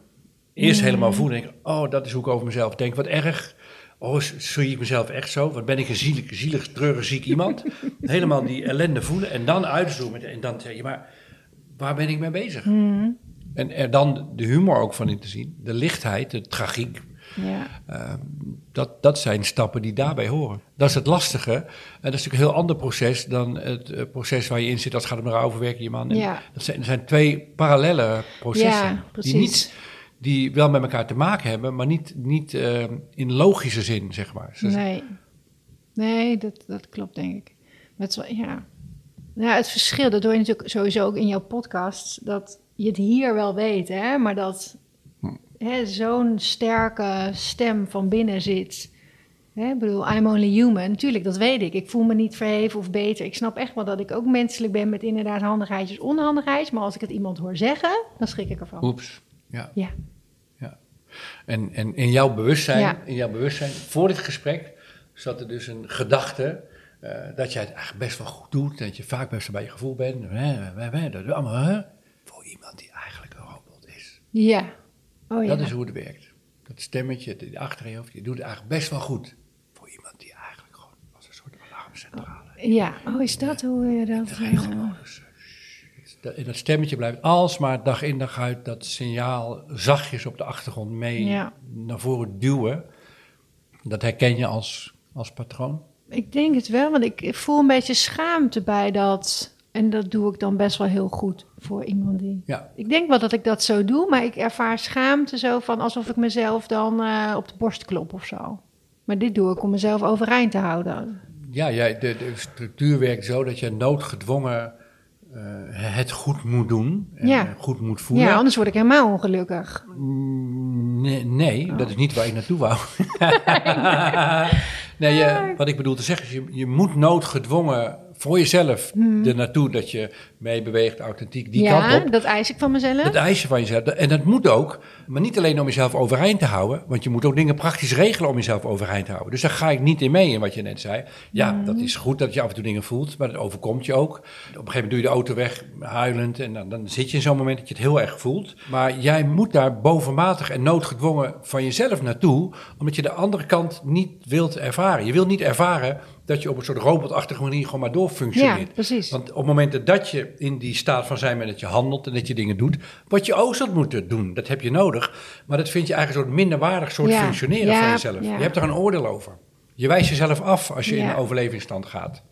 Speaker 2: Eerst
Speaker 3: Mm.
Speaker 2: helemaal voelen. Oh, dat is hoe ik over mezelf denk. Wat erg. Oh, zie ik mezelf echt zo? Wat ben ik een zielig, zielig treurig, ziek iemand? helemaal die ellende voelen. En dan uitzoomen. En dan zeg je, maar waar ben ik mee bezig?
Speaker 3: Mm.
Speaker 2: En er dan de humor ook van in te zien. De lichtheid, de tragiek.
Speaker 3: Ja.
Speaker 2: Ehm, dat, dat zijn stappen die daarbij horen. Dat is het lastige. En dat is natuurlijk een heel ander proces dan het eh, proces waar je in zit als het gaat om rouwverwerken je man.
Speaker 3: Ja.
Speaker 2: Dat zijn, er zijn twee parallele processen.
Speaker 3: Ja,
Speaker 2: die, niet, die wel met elkaar te maken hebben, maar niet, niet in logische zin, zeg maar.
Speaker 3: Nee, nee dat, dat klopt denk ik. Het, wel- ja. ja, het verschil, dat hoor je natuurlijk sowieso ook in jouw podcast, dat je het hier wel weet, hè, maar dat
Speaker 2: Hm.
Speaker 3: hè, zo'n sterke stem van binnen zit. Hè, ik bedoel, I'm only human. Natuurlijk, dat weet ik. Ik voel me niet verheven of beter. Ik snap echt wel dat ik ook menselijk ben met inderdaad handigheidjes, onhandigheidjes. Maar als ik het iemand hoor zeggen, dan schrik ik ervan.
Speaker 2: Oeps. Ja.
Speaker 3: Ja.
Speaker 2: ja. En, en in jouw bewustzijn,
Speaker 3: Ja.
Speaker 2: in jouw bewustzijn, voor dit gesprek, zat er dus een gedachte eh, dat jij het eigenlijk best wel goed doet. Dat je vaak best wel bij je gevoel bent. Dat allemaal iemand die eigenlijk een robot is.
Speaker 3: Ja. Oh ja.
Speaker 2: Dat is hoe het werkt. Dat stemmetje die achter je hoofd, je doet het eigenlijk best wel goed. Voor iemand die eigenlijk gewoon als een soort alarmcentrale
Speaker 3: Ja. Oh, is dat hoe je dat...
Speaker 2: de
Speaker 3: eh,
Speaker 2: regelmodus. Dat, en dat stemmetje blijft alsmaar dag in dag uit dat signaal zachtjes op de achtergrond mee
Speaker 3: Ja.
Speaker 2: naar voren duwen. Dat herken je als, als patroon.
Speaker 3: Ik denk het wel, want ik voel een beetje schaamte bij dat. En dat doe ik dan best wel heel goed voor iemand die.
Speaker 2: Ja,
Speaker 3: Ik denk wel dat ik dat zo doe, maar ik ervaar schaamte zo van alsof ik mezelf dan eh, op de borst klop of zo. Maar dit doe ik om mezelf overeind te houden.
Speaker 2: ja jij, de, de structuur werkt zo dat je noodgedwongen eh, het goed moet doen. En
Speaker 3: Ja.
Speaker 2: goed moet voelen.
Speaker 3: Ja, anders word ik helemaal ongelukkig.
Speaker 2: Mm, Nee, nee
Speaker 3: Oh.
Speaker 2: dat is niet waar ik naartoe wou. nee, je, wat ik bedoel te zeggen is, je, je moet noodgedwongen voor jezelf er naartoe dat je meebeweegt, authentiek, die
Speaker 3: Hmm. ja,
Speaker 2: kant op.
Speaker 3: dat eis ik van mezelf.
Speaker 2: Dat eis je van jezelf. En dat moet ook, maar niet alleen om jezelf overeind te houden, want je moet ook dingen praktisch regelen om jezelf overeind te houden. Dus daar ga ik niet in mee in wat je net zei. Ja,
Speaker 3: Hmm.
Speaker 2: dat is goed dat je af en toe dingen voelt, maar dat overkomt je ook. Op een gegeven moment doe je de auto weg, huilend, en dan, dan zit je in zo'n moment dat je het heel erg voelt. Maar jij moet daar bovenmatig en noodgedwongen van jezelf naartoe, omdat je de andere kant niet wilt ervaren. Je wilt niet ervaren dat je op een soort robotachtige manier gewoon maar doorfunctioneert.
Speaker 3: Ja, precies.
Speaker 2: Want op het moment dat je in die staat van zijn bent, dat je handelt en dat je dingen doet, wat je ook zult moeten doen, dat heb je nodig. Maar dat vind je eigenlijk een soort minderwaardig soort
Speaker 3: Ja,
Speaker 2: functioneren
Speaker 3: ja,
Speaker 2: van jezelf. Je hebt er een oordeel over. Je wijst jezelf af als je in een overlevingsstand gaat.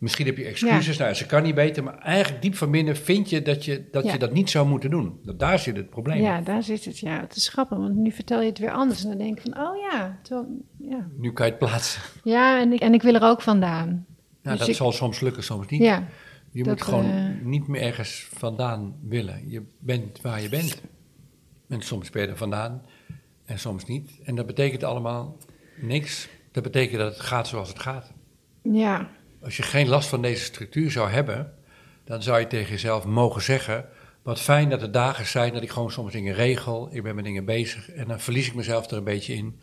Speaker 2: Misschien heb je excuses, nou, ze kan niet beter, maar eigenlijk diep van binnen vind je dat je dat,
Speaker 3: Ja.
Speaker 2: je dat niet zou moeten doen. Dat, daar zit het probleem.
Speaker 3: Ja, daar zit het. Ja, het is grappig, want nu vertel je het weer anders. En dan denk ik van, oh ja. terwijl- ja.
Speaker 2: Nu kan je het plaatsen.
Speaker 3: Ja, en ik, en ik wil er ook vandaan.
Speaker 2: Nou,
Speaker 3: Dus
Speaker 2: dat
Speaker 3: ik-
Speaker 2: zal soms lukken, soms niet.
Speaker 3: Ja,
Speaker 2: Je moet gewoon
Speaker 3: eh,
Speaker 2: niet meer ergens vandaan willen. Je bent waar je bent. En soms ben je er vandaan en soms niet. En dat betekent allemaal niks. Dat betekent dat het gaat zoals het gaat.
Speaker 3: ja,
Speaker 2: Als je geen last van deze structuur zou hebben, dan zou je tegen jezelf mogen zeggen: Wat fijn dat er dagen zijn dat ik gewoon soms dingen regel. Ik ben met dingen bezig en dan verlies ik mezelf er een beetje in.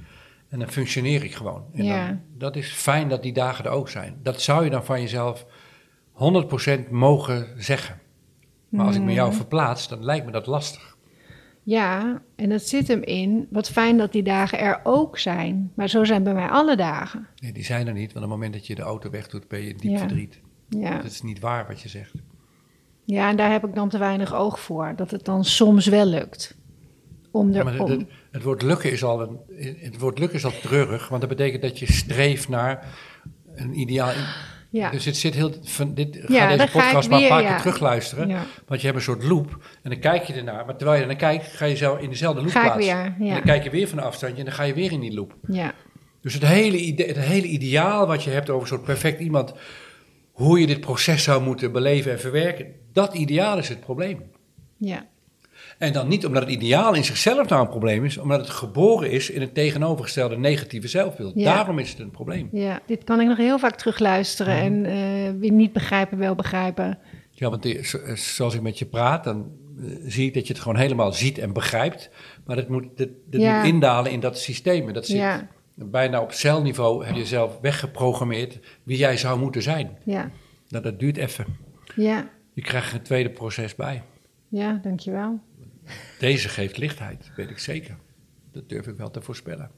Speaker 2: En dan functioneer ik gewoon. En
Speaker 3: Ja.
Speaker 2: dan, dat is fijn dat die dagen er ook zijn. Dat zou je dan van jezelf 100% mogen zeggen. Maar als ik me jou
Speaker 3: Mhm.
Speaker 2: verplaats, dan lijkt me dat lastig.
Speaker 3: Ja, en dat zit hem in. Wat fijn dat die dagen er ook zijn. Maar zo zijn bij mij alle dagen.
Speaker 2: Nee, die zijn er niet, want op het moment dat je de auto wegdoet, ben je diep
Speaker 3: Ja.
Speaker 2: verdriet.
Speaker 3: Ja.
Speaker 2: Dat is niet waar wat je zegt.
Speaker 3: ja, en daar heb ik dan te weinig oog voor. Dat het dan soms wel lukt. Om er,
Speaker 2: het, het, het woord lukken is al een, het woord lukken is al treurig, want dat betekent dat je streeft naar een ideaal.
Speaker 3: Ja.
Speaker 2: Dus het zit heel. Van dit, ga
Speaker 3: Ja,
Speaker 2: deze
Speaker 3: dan
Speaker 2: podcast maar een paar
Speaker 3: ja.
Speaker 2: keer terugluisteren.
Speaker 3: Ja.
Speaker 2: Want je hebt een soort loop. En dan kijk je ernaar. Maar terwijl je naar kijkt, ga je zelf in dezelfde loop
Speaker 3: Ga ik weer,
Speaker 2: En dan kijk je weer van een afstandje en dan ga je weer in die loop.
Speaker 3: ja.
Speaker 2: Dus het hele, idee, het hele ideaal wat je hebt over zo'n perfect iemand, hoe je dit proces zou moeten beleven en verwerken, dat ideaal is het probleem.
Speaker 3: ja.
Speaker 2: En dan niet omdat het ideaal in zichzelf nou een probleem is, omdat het geboren is in het tegenovergestelde negatieve zelfbeeld.
Speaker 3: Ja.
Speaker 2: Daarom is het een probleem.
Speaker 3: Ja, dit kan ik nog heel vaak terugluisteren en eh, weer niet begrijpen, wel begrijpen.
Speaker 2: Ja, want die- zo- zoals ik met je praat, dan eh, zie ik dat je het gewoon helemaal ziet en begrijpt. Maar dat moet, dat, dat
Speaker 3: Ja.
Speaker 2: moet indalen in dat systeem. En dat zit
Speaker 3: Ja.
Speaker 2: bijna op celniveau, heb je zelf weggeprogrammeerd wie jij zou moeten zijn.
Speaker 3: Ja,
Speaker 2: Nou, dat duurt even.
Speaker 3: ja,
Speaker 2: Je krijgt een tweede proces bij.
Speaker 3: ja, dankjewel.
Speaker 2: Deze geeft lichtheid, weet ik zeker. Dat durf ik wel te voorspellen.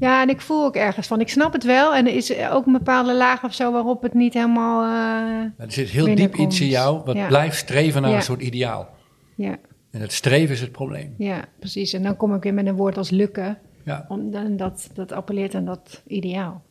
Speaker 3: Ja, en ik voel ook ergens van, ik snap het wel. En er is ook een bepaalde laag of zo waarop het niet helemaal... eh,
Speaker 2: er zit heel diep iets in jou wat
Speaker 3: Ja.
Speaker 2: blijft streven naar
Speaker 3: Ja.
Speaker 2: een soort ideaal.
Speaker 3: ja,
Speaker 2: En het streven is het probleem.
Speaker 3: ja, precies. En dan kom ik weer met een woord als lukken.
Speaker 2: Ja.
Speaker 3: Om, dat, dat appelleert aan dat ideaal.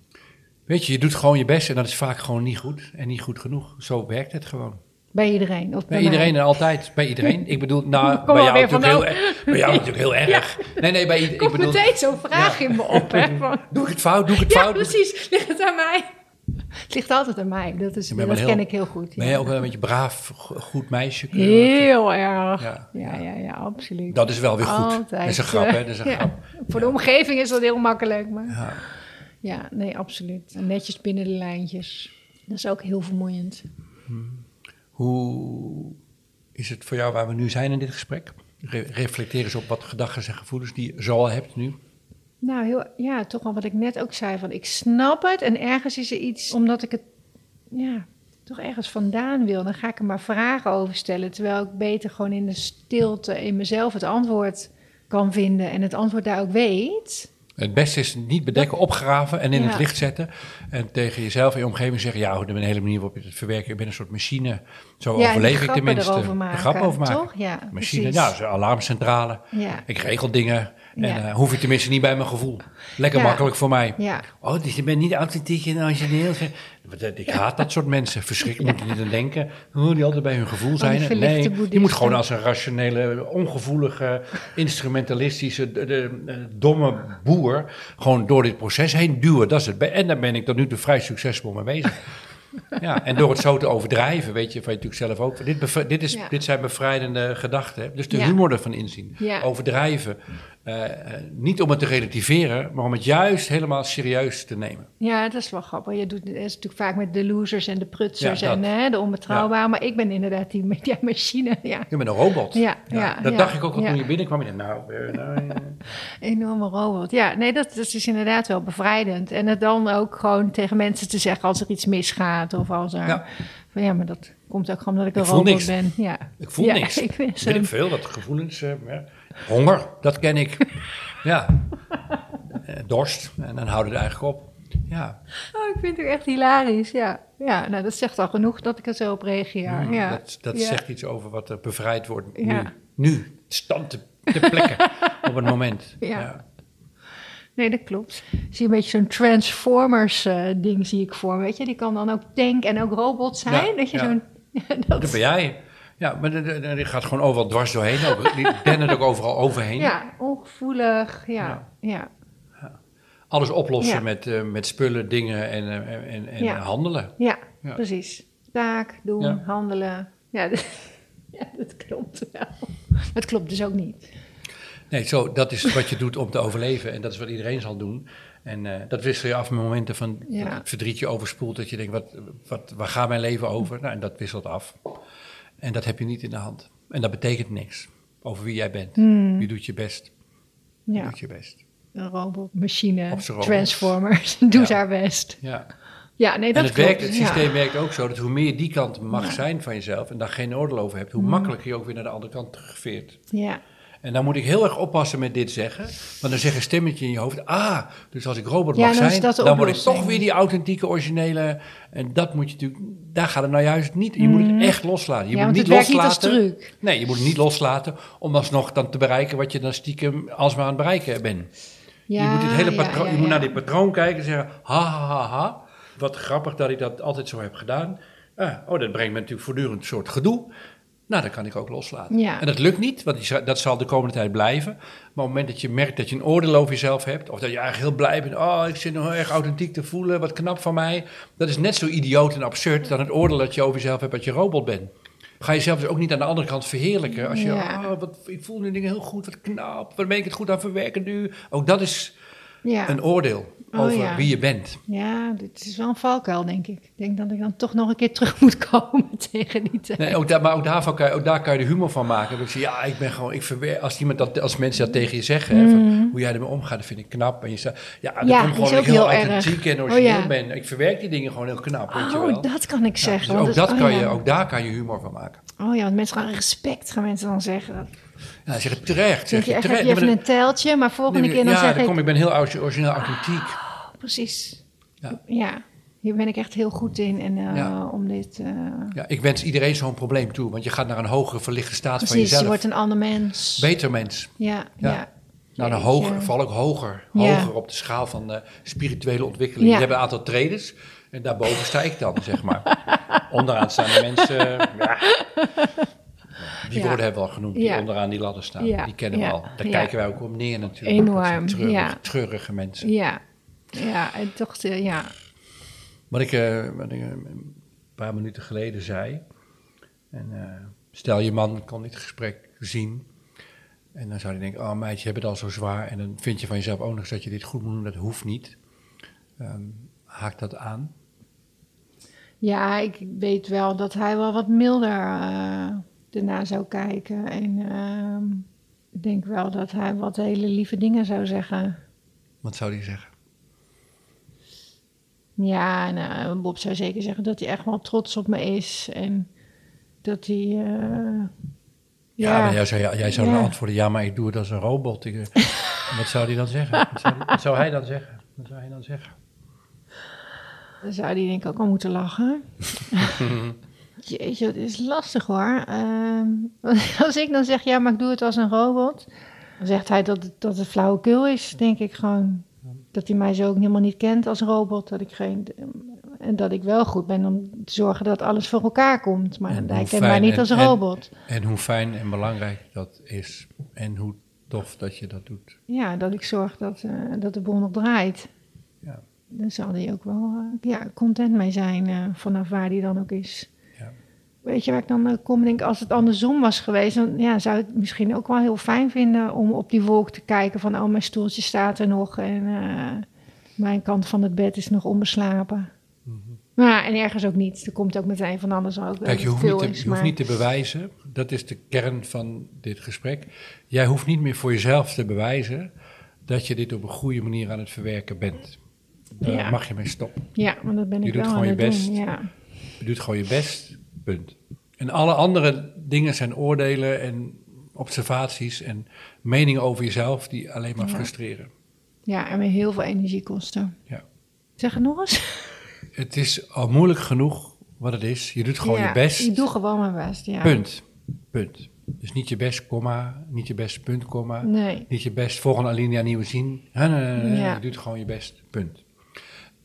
Speaker 2: Weet je, je doet gewoon je best en dat is vaak gewoon niet goed en niet goed genoeg. Zo werkt het gewoon.
Speaker 3: Bij iedereen. Of bij,
Speaker 2: Bij iedereen
Speaker 3: mij.
Speaker 2: en altijd. Bij iedereen. Ik bedoel, nou,
Speaker 3: Kom
Speaker 2: bij jou, natuurlijk heel, erg- bij jou natuurlijk heel erg. Nee, nee, bij iedereen. Ik bedoel,
Speaker 3: meteen zo'n vraag
Speaker 2: Ja.
Speaker 3: in me op. Hè, van,
Speaker 2: doe ik het fout? Doe ik het
Speaker 3: ja,
Speaker 2: fout?
Speaker 3: precies. Ligt het aan mij? Het ligt altijd aan mij. Dat, is, dat ken ik heel goed.
Speaker 2: Ben je ook wel een beetje braaf, go- goed meisje?
Speaker 3: Heel erg.
Speaker 2: Ja.
Speaker 3: Ja, ja, ja, absoluut.
Speaker 2: Dat is wel weer goed.
Speaker 3: Altijd.
Speaker 2: Dat is een grap, hè? Dat is een
Speaker 3: Ja.
Speaker 2: grap.
Speaker 3: Voor de omgeving is dat heel makkelijk. Maar...
Speaker 2: Ja.
Speaker 3: Ja, nee, absoluut. En Netjes binnen de lijntjes. Dat is ook heel vermoeiend.
Speaker 2: Hoe is het voor jou waar we nu zijn in dit gesprek? Re- reflecteer eens op wat gedachten en gevoelens die je zo al hebt nu.
Speaker 3: Nou, heel, ja, toch wel wat ik net ook zei. Van, ik snap het en ergens is er iets, omdat ik het ja, toch ergens vandaan wil. Dan ga ik er maar vragen over stellen. Terwijl ik beter gewoon in de stilte in mezelf het antwoord kan vinden. En het antwoord daar ook weet.
Speaker 2: Het beste is niet bedekken, opgraven en in
Speaker 3: Ja.
Speaker 2: het licht zetten. En tegen jezelf en je omgeving zeggen: Ja, een hele manier waarop je het verwerkt. Ik ben een soort machine. Zo
Speaker 3: ja,
Speaker 2: overleef ik tenminste.
Speaker 3: erover
Speaker 2: De grap over maken.
Speaker 3: Toch? Ja,
Speaker 2: Machine,
Speaker 3: precies.
Speaker 2: alarmcentrale.
Speaker 3: Ja,
Speaker 2: Ik regel dingen. En
Speaker 3: Ja.
Speaker 2: eh, hoef je tenminste niet bij mijn gevoel. Lekker
Speaker 3: Ja.
Speaker 2: makkelijk voor mij.
Speaker 3: ja,
Speaker 2: Oh, dus je bent niet authentiek en origineel. Ik haat dat soort mensen. Verschrikkelijk moet je niet aan denken. Hoe die altijd bij hun gevoel zijn.
Speaker 3: die verlichte
Speaker 2: nee, je moet gewoon als een rationele, ongevoelige, instrumentalistische, de, de- de domme boer... gewoon door dit proces heen duwen. Dat is het. En daar ben ik tot nu toe vrij succesvol mee bezig. Ja, en door het zo te overdrijven, weet je van je natuurlijk zelf ook. Dit, dit, is,
Speaker 3: Ja.
Speaker 2: dit zijn bevrijdende gedachten. hè. Dus de
Speaker 3: Ja.
Speaker 2: humor ervan inzien.
Speaker 3: Ja.
Speaker 2: Overdrijven. Eh, eh, niet om het te relativeren, maar om het juist helemaal serieus te nemen.
Speaker 3: ja, dat is wel grappig. Je doet het is natuurlijk vaak met de losers en de prutsers
Speaker 2: Ja, dat.
Speaker 3: en hè, de onbetrouwbare. Maar ik ben inderdaad die ja, machine. Ja,
Speaker 2: Je bent een robot.
Speaker 3: Ja, ja,
Speaker 2: dat dacht ik ook al toen je binnenkwam. Ik nou, eh, nou
Speaker 3: enorme robot. Ja, nee, dat, dat is inderdaad wel bevrijdend. En het dan ook gewoon tegen mensen te zeggen als er iets misgaat of als er...
Speaker 2: Ja.
Speaker 3: Van, ja, maar dat komt ook gewoon omdat ik een
Speaker 2: Ik voel
Speaker 3: robot
Speaker 2: niks.
Speaker 3: ben. Ja.
Speaker 2: ik voel niks.
Speaker 3: Ik ben zo'n
Speaker 2: ik veel, wat gevoelens. ja. Honger, dat ken ik. ja. Eh, dorst, en dan houdt het eigenlijk op. Ja,
Speaker 3: Oh, ik vind het echt hilarisch, ja. Ja, nou, dat zegt al genoeg dat ik er zo op reageer.
Speaker 2: Mm,
Speaker 3: ja.
Speaker 2: dat, dat
Speaker 3: Ja.
Speaker 2: zegt iets over wat er bevrijd wordt
Speaker 3: Ja.
Speaker 2: nu. Nu, stand te, te plekken op het moment.
Speaker 3: Ja. Nee, dat klopt. Zie een beetje zo'n Transformers-ding zie ik voor weet je. Die kan dan ook tank en ook robot zijn.
Speaker 2: Ja,
Speaker 3: dat je
Speaker 2: ja.
Speaker 3: zo'n... Dat
Speaker 2: ben jij. Ja, maar die gaat gewoon overal dwars doorheen. Die dendert ook overal overheen.
Speaker 3: ja, ongevoelig, ja. ja.
Speaker 2: Alles oplossen
Speaker 3: Ja.
Speaker 2: met, eh, met spullen, dingen en, eh, en, en
Speaker 3: Ja.
Speaker 2: handelen.
Speaker 3: Ja,
Speaker 2: Ja.
Speaker 3: precies. Taak, doen,
Speaker 2: Ja.
Speaker 3: handelen. Ja, dat, ja, dat klopt wel. Dat klopt dus ook niet.
Speaker 2: Nee, zo, dat is wat je doet om te overleven. En dat is wat iedereen zal doen. En eh, dat wissel je af met momenten van
Speaker 3: Ja.
Speaker 2: dat het verdriet je overspoelt. Dat je denkt, wat, wat, waar gaat mijn leven over? Nou, en dat wisselt af. En dat heb je niet in de hand. En dat betekent niks over wie jij bent. Wie doet je best?
Speaker 3: Hmm. Ja,
Speaker 2: doet je best?
Speaker 3: een robot, machine. Transformers. Doe
Speaker 2: Ja.
Speaker 3: haar best.
Speaker 2: Ja.
Speaker 3: Ja, nee, dat
Speaker 2: en het,
Speaker 3: klopt.
Speaker 2: werkt, het
Speaker 3: ja.
Speaker 2: systeem werkt ook zo dat hoe meer je die kant mag
Speaker 3: Ja.
Speaker 2: zijn van jezelf en daar geen oordeel over hebt,
Speaker 3: Hmm.
Speaker 2: hoe makkelijker je ook weer naar de andere kant terugveert.
Speaker 3: Ja,
Speaker 2: En dan moet ik heel erg oppassen met dit zeggen. Want dan zegt een stemmetje in je hoofd... Ah, dus als ik robot
Speaker 3: Ja,
Speaker 2: mag
Speaker 3: dan
Speaker 2: zijn... dan word ik toch weer die authentieke, originele... En dat moet je natuurlijk... Daar gaat het nou juist niet... Je moet het echt loslaten. Je
Speaker 3: ja,
Speaker 2: moet niet
Speaker 3: werkt niet als
Speaker 2: loslaten.
Speaker 3: truc.
Speaker 2: Nee, je moet het niet loslaten om alsnog dan te bereiken wat je dan stiekem alsmaar aan het bereiken bent. je moet, het hele patroon, je moet naar dit patroon kijken en zeggen, ha, ha, ha, ha. Wat grappig dat ik dat altijd zo heb gedaan. Ah, oh, dat brengt me natuurlijk voortdurend een soort gedoe. Nou, dat kan ik ook loslaten.
Speaker 3: Ja.
Speaker 2: En dat lukt niet, want die dat zal de komende tijd blijven. Maar op het moment dat je merkt dat je een oordeel over jezelf hebt... of dat je eigenlijk heel blij bent... oh, ik zit nog heel erg authentiek te voelen, wat knap van mij... dat is net zo idioot en absurd dan het oordeel dat je over jezelf hebt... dat je robot bent. Ga jezelf dus ook niet aan de andere kant verheerlijken. Als je,
Speaker 3: Ja.
Speaker 2: oh, wat, ik voel nu dingen heel goed, wat knap... waar ben ik het goed aan verwerken nu? Ook dat is
Speaker 3: Ja.
Speaker 2: een oordeel
Speaker 3: Oh,
Speaker 2: over
Speaker 3: ja.
Speaker 2: wie je bent.
Speaker 3: ja, dit is wel een valkuil, denk ik. Ik denk dat ik dan toch nog een keer terug moet komen tegen die tijd.
Speaker 2: Nee, ook daar, maar ook, daarvan kan je, ook daar kan je de humor van maken. Dat zeg, ja, ik ben gewoon, ik als, iemand dat, als mensen dat tegen je zeggen, hè, van, hoe jij ermee omgaat, dat vind ik knap. En je zegt, ja, dat.
Speaker 3: Ja,
Speaker 2: komt gewoon dat ik heel authentiek en
Speaker 3: Oh,
Speaker 2: origineel
Speaker 3: ja.
Speaker 2: ben. Ik verwerk die dingen gewoon heel knap, weet je
Speaker 3: Oh,
Speaker 2: wel.
Speaker 3: dat kan ik zeggen.
Speaker 2: dus ook, dat
Speaker 3: oh,
Speaker 2: kan je, ook daar kan je humor van maken.
Speaker 3: Oh ja, want mensen gaan respect, gaan mensen dan zeggen. Dat
Speaker 2: Ja, zeg het terecht,
Speaker 3: zeg je
Speaker 2: je
Speaker 3: echt, heb
Speaker 2: terecht.
Speaker 3: je even een teltje, maar volgende keer dan
Speaker 2: ja,
Speaker 3: zeg
Speaker 2: dan
Speaker 3: ik...
Speaker 2: kom ik ben heel ori- origineel authentiek.
Speaker 3: Precies.
Speaker 2: Ja.
Speaker 3: Ja. hier ben ik echt heel goed in. En eh,
Speaker 2: Ja.
Speaker 3: om dit... eh,
Speaker 2: Ja, ik wens iedereen zo'n probleem toe, want je gaat naar een hogere verlichte staat van
Speaker 3: precies, je
Speaker 2: jezelf.
Speaker 3: wordt een ander mens.
Speaker 2: Beter mens.
Speaker 3: Ja,
Speaker 2: Ja. Nou, een hoger, vooral ook hoger. Hoger op de schaal van de spirituele ontwikkeling. Je hebt een aantal traders en daarboven sta ik dan, zeg maar. Onderaan staan de mensen, ja. Die
Speaker 3: Ja.
Speaker 2: woorden hebben we al genoemd, die onderaan die ladder staan. Die kennen we al. Daar kijken wij ook op neer natuurlijk.
Speaker 3: Enorm,
Speaker 2: treurige, mensen.
Speaker 3: Ja, ja, en toch, eh, ja.
Speaker 2: Wat ik, eh, wat ik eh, een paar minuten geleden zei. En, stel je man kon dit gesprek zien. En dan zou hij denken, oh meidje, je hebt het al zo zwaar. En dan vind je van jezelf ook nog eens dat je dit goed moet doen. Dat hoeft niet. Ehm haak dat aan.
Speaker 3: Ja, ik weet wel dat hij wel wat milder eh ernaar zou kijken. En ehm, ik denk wel dat hij wat hele lieve dingen zou zeggen.
Speaker 2: Wat zou hij zeggen?
Speaker 3: Ja, nou, Bob zou zeker zeggen dat hij echt wel trots op me is. En dat hij... eh,
Speaker 2: Ja,
Speaker 3: ja,
Speaker 2: maar jij zou, jij zou
Speaker 3: Ja.
Speaker 2: dan antwoorden, ja, maar ik doe het als een robot. Ik, eh, wat zou hij dan zeggen? Wat zou, wat zou hij dan zeggen? Wat zou hij dan zeggen?
Speaker 3: dan zou hij denk ik ook al moeten lachen. Jeetje, het is lastig hoor. Ehm, als ik dan zeg, ja, maar ik doe het als een robot. Dan zegt hij dat het, dat het flauwekul is, denk ik gewoon. Dat hij mij zo ook helemaal niet kent als robot. Dat ik geen, en dat ik wel goed ben om te zorgen dat alles voor elkaar komt. Maar
Speaker 2: En
Speaker 3: hij kent mij niet
Speaker 2: en-
Speaker 3: als
Speaker 2: en-
Speaker 3: robot.
Speaker 2: En hoe fijn en belangrijk dat is. En hoe tof dat je dat doet.
Speaker 3: Ja, dat ik zorg dat, eh, dat de boel nog draait.
Speaker 2: Ja.
Speaker 3: Daar zal hij ook wel eh, ja, content mee zijn, eh, vanaf waar hij dan ook is. Weet je waar ik dan eh, kom? Denk, als het andersom was geweest, dan ja, zou ik het misschien ook wel heel fijn vinden om op die wolk te kijken van, oh, mijn stoeltje staat er nog en eh, mijn kant van het bed is nog onbeslapen. Maar en ergens ook niet. Er komt ook meteen van anders ook.
Speaker 2: Mhm. Kijk, je hoeft, niet te,
Speaker 3: is,
Speaker 2: je hoeft niet te bewijzen. Dat is de kern van dit gesprek. Jij hoeft niet meer voor jezelf te bewijzen dat je dit op een goede manier aan het verwerken bent. Daar
Speaker 3: Ja.
Speaker 2: mag je mee stoppen.
Speaker 3: Ja, maar dat ben
Speaker 2: Je
Speaker 3: ik
Speaker 2: doet
Speaker 3: wel
Speaker 2: gewoon
Speaker 3: aan
Speaker 2: je
Speaker 3: het
Speaker 2: best.
Speaker 3: doen. Ja.
Speaker 2: Je doet gewoon je best, punt. En alle andere dingen zijn oordelen en observaties en meningen over jezelf die alleen maar
Speaker 3: Ja.
Speaker 2: frustreren.
Speaker 3: ja, en me heel veel energie kosten.
Speaker 2: Ja.
Speaker 3: Zeg het nog eens.
Speaker 2: Het is al moeilijk genoeg wat het is. Je doet gewoon
Speaker 3: ja,
Speaker 2: je best.
Speaker 3: Ik doe gewoon mijn best, ja.
Speaker 2: Punt. Punt. Dus niet je best, komma, niet je best, punt, komma.
Speaker 3: Nee.
Speaker 2: Niet je best, volgende alinea, nieuwe zin. Nee, nee, nee. Je doet gewoon je best, punt.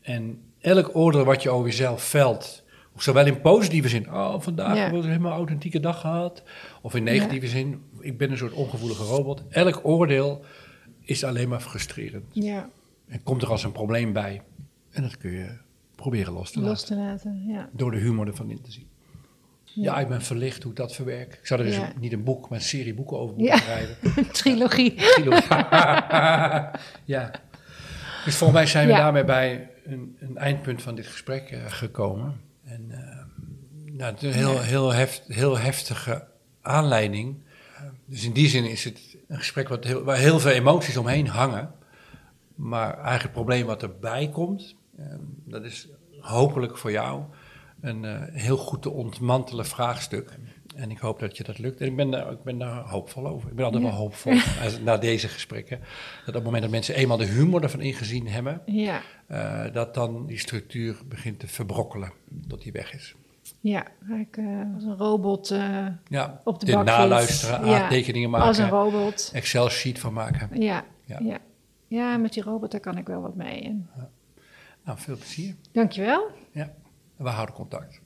Speaker 2: En elk oordeel wat je over jezelf velt, zowel in positieve zin, oh, vandaag
Speaker 3: Ja.
Speaker 2: hebben we een helemaal authentieke dag gehad, of in negatieve zin, ik ben een soort ongevoelige robot. Elk oordeel is alleen maar frustrerend.
Speaker 3: Ja,
Speaker 2: En komt er als een probleem bij. En dat kun je proberen los te
Speaker 3: los
Speaker 2: laten.
Speaker 3: te laten, ja.
Speaker 2: Door de humor ervan in te zien. Ja, ik ben verlicht hoe ik dat verwerk. Ik zou er dus
Speaker 3: Ja.
Speaker 2: niet een boek, maar een serie boeken over moeten schrijven.
Speaker 3: Trilogie.
Speaker 2: ja. Dus volgens mij zijn we daarmee bij een, een eindpunt van dit gesprek eh, gekomen. En eh, nou, het is een heel, heel, heft, heel heftige aanleiding. Dus in die zin is het een gesprek wat heel, waar heel veel emoties omheen hangen. Maar eigenlijk het probleem wat erbij komt, eh, dat is hopelijk voor jou een eh, heel goed te ontmantelen vraagstuk. En ik hoop dat je dat lukt. En ik ben, daar- ik ben daar hoopvol over. Ik ben altijd
Speaker 3: Ja.
Speaker 2: wel hoopvol als, na deze gesprekken. Dat op het moment dat mensen eenmaal de humor ervan ingezien hebben,
Speaker 3: Ja,
Speaker 2: eh, dat dan die structuur begint te verbrokkelen tot die weg is.
Speaker 3: ja. Ik eh, als een robot
Speaker 2: Ja,
Speaker 3: op de
Speaker 2: dit
Speaker 3: bakfiets.
Speaker 2: naluisteren,
Speaker 3: Ja,
Speaker 2: aantekeningen
Speaker 3: Als een
Speaker 2: maken,
Speaker 3: robot.
Speaker 2: Excel-sheet van maken.
Speaker 3: Ja,
Speaker 2: Ja.
Speaker 3: ja. ja. met die robot daar kan ik wel wat mee. En
Speaker 2: Nou, veel plezier.
Speaker 3: dankjewel.
Speaker 2: Ja, we houden contact.